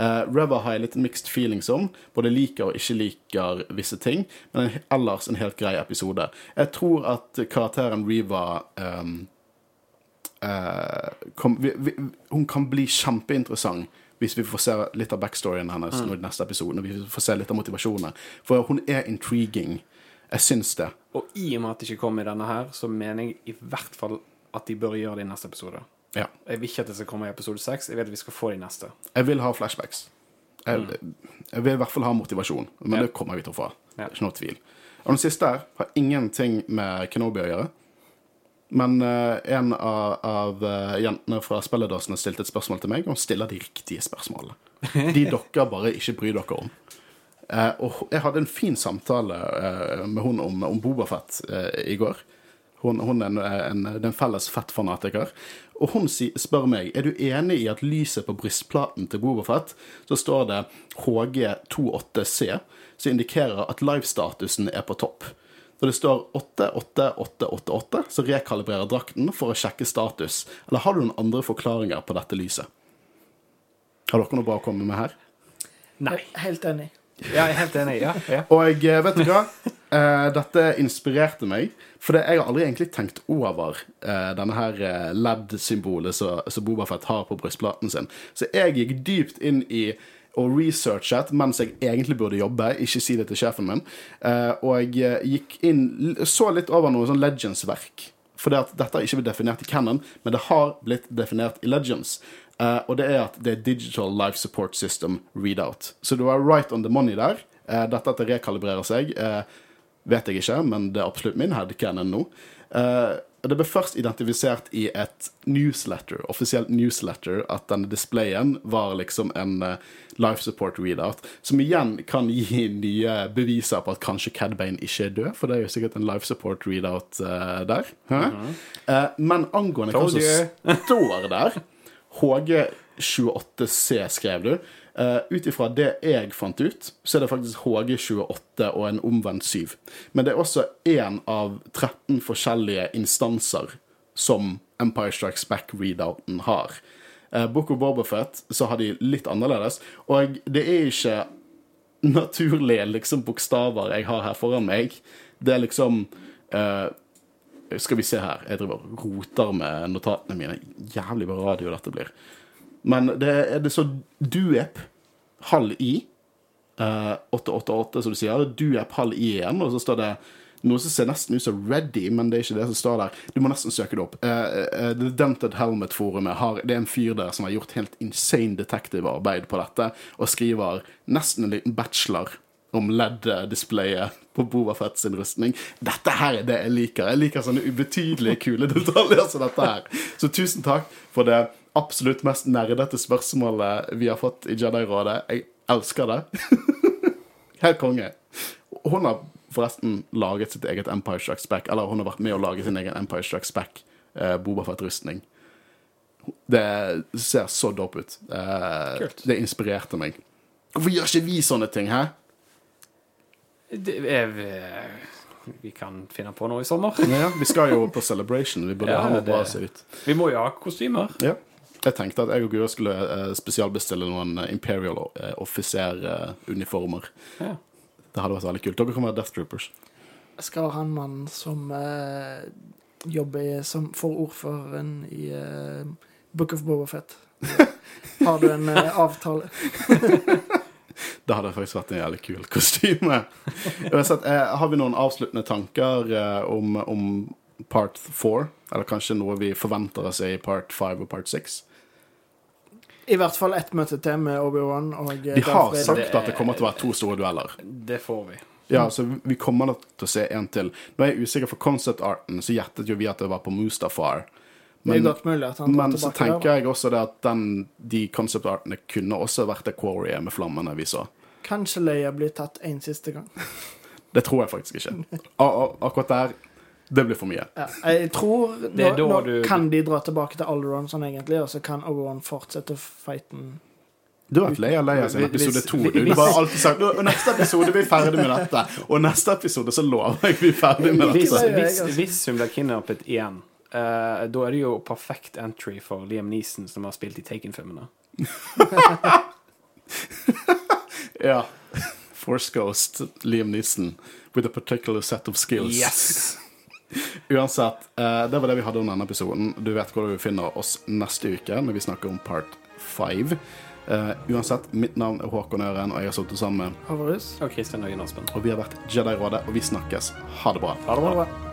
Uh, Reva har jeg litt mixed feelings om. Både liker og ikke liker visse ting. Men en, ellers en helt grei episode. Jeg tror at karakteren Reva um, uh, Hun kan bli kjempeinteressant hvis vi får se litt av backstoryen hennes mm. i neste episode. Når vi får se litt av motivasjonen. For hun er intriguing. Jeg syns det. Og i og med at det ikke kom i denne her, så mener jeg i hvert fall at de bør gjøre det i neste episode. Ja. Jeg vil ikke at det skal komme i episode seks. Jeg vet at vi skal få det i neste. Jeg vil ha flashbacks. Jeg, jeg vil i hvert fall ha motivasjon, men Ja. det kommer vi til å få. Ja. ikke noe tvil. Og den siste her har ingenting med Kenobi å gjøre. Men uh, en av, av uh, jentene fra spilledåsene stilte et spørsmål til meg, og hun stiller de riktige spørsmålene. De dere bare ikke bryr dere om. Uh, og jeg hadde en fin samtale med hun om, om Bobafett i går. Hun, hun er en, en, en felles fettfanatiker. Og hun si, spør meg er du enig i at lyset på brystplaten til Bobafett, så står det HG28C, som indikerer at live-statusen er på topp. Når det står 88888, så rekalibrerer drakten for å sjekke status. Eller har du noen andre forklaringer på dette lyset? Har dere noe bra å komme med her? Nei. Helt enig. Ja, jeg er helt enig. Ja, ja. Og eh, vet du hva? Eh, dette inspirerte meg. For jeg har aldri egentlig tenkt over eh, denne her LED-symbolet som som Bobafett har på brystplaten sin. Så jeg gikk dypt inn i og researchet mens jeg egentlig burde jobbe, ikke si det til sjefen min. Eh, og jeg eh, gikk inn Så litt over noe sånn Legends-verk. For det at dette har ikke blitt definert i Canon, men det har blitt definert i Legends. Eh, og det er at det er Digital Life Support System Readout. Så du er right on the money der. Dette at det rekalibrerer seg, vet jeg ikke, men det er absolutt min headcanon nå. Det ble først identifisert i et newsletter, offisielt newsletter, at denne displayen var liksom en eh, life support readout, som igjen kan gi nye beviser på at kanskje Cad Bane ikke er død, for det er jo sikkert en life support readout uh, der. Mm -hmm. uh, men angående hva som står der HG28C skrev du. Uh, Ut ifra det jeg fant ut, så er det faktisk HG28 og en omvendt 7. Men det er også én av 13 forskjellige instanser som Empire Strikes Back-readouten har. Uh, Book of Bobafet så har de litt annerledes, og det er ikke naturlige liksom bokstaver jeg har her foran meg. Det er liksom uh, Skal vi se her. Jeg driver roter med notatene mine. Jævlig bra radio dette blir. Men det er det så Duep, halv I. eh, 888, som du sier. Duep, halv I igjen. Og så står det noe som ser nesten ut som Ready, men det er ikke det som står der. Du må nesten søke det opp. Uh, uh, The Dented Helmet-forumet har Det er en fyr der som har gjort helt insane detective-arbeid på dette, og skriver nesten en liten bachelor om LED-displayet på Bovafett sin rustning. Dette her er det jeg liker. Jeg liker sånne ubetydelige, kule detaljer som dette her. Så tusen takk for det absolutt mest nerdete spørsmålet vi har fått i Jedi-rådet. Jeg elsker det. Helt konge. Hun har forresten laget sitt eget Empire Strikes Back, eller hun har vært med å lage sin egen Empire Strikes Back eh, Boba Fett-rustning. Det ser så dope ut. Eh, det inspirerte meg. Hvorfor gjør ikke vi sånne ting, hæ? Det er, vi kan finne på noe i sommer. Ja, vi skal jo på Celebration. Vi burde Ja, ha noe bra å se ut. Vi må jo ha kostymer. Ja. Jeg tenkte at jeg og Guro skulle eh, spesialbestille noen eh, Imperial eh, offiseruniformer. Ja. Det hadde vært veldig kult. Dere kan være Death Troopers. Jeg skal ha en mann som uh, jobber som for ordføreren i uh, Book of Bobafett. Har du en uh, avtale? Det hadde faktisk vært en jævlig kul kostyme. Eh, har vi noen avsluttende tanker om, om part four? Eller kanskje noe vi forventer å se i part five og part six? I hvert fall ett møte til med Obi-Wan og eh, De har sagt at det kommer til å være to store dueller. Det får vi. Ja, så vi kommer nok til å se en til. Nå er jeg usikker for concept arten, så gjettet jo vi at det var på Mustafar. Det er Men, godt mulig at han men så tenker der. jeg også det at den, de concept artene kunne også vært det Quarry med flammene vi så. Kanskje Leia blir tatt en siste gang. Det tror jeg faktisk ikke. A a akkurat der, det blir for mye. Ja, jeg tror nå, nå du- kan de dra tilbake til Alderon sånn egentlig, og så kan Obi-Wan fortsette fighten. Du har vært lei av Leia sin episode to. Du, du bare alltid sagt «Nå, neste episode blir vi ferdig med dette. Og neste episode så lover jeg vi er ferdig med Hvis, dette. Hvis, altså. hvis hun blir kidnappet igjen, uh, da er det jo perfekt entry for Liam Neeson, som har spilt i Taken-filmene. Ja. Force Ghost, Liam Neeson, with a particular set of skills. Yes! Uansett, eh, det var det vi hadde om denne episoden. Du vet hvor du finner oss neste uke når vi snakker om part five. Eh, uansett, mitt navn er Håkon Øren, og jeg har sittet sammen med Havarus. Og Kristian Øyen Aspen. Og vi har vært Jedi-rådet, og vi snakkes. Ha det bra. Ha det Ha det bra.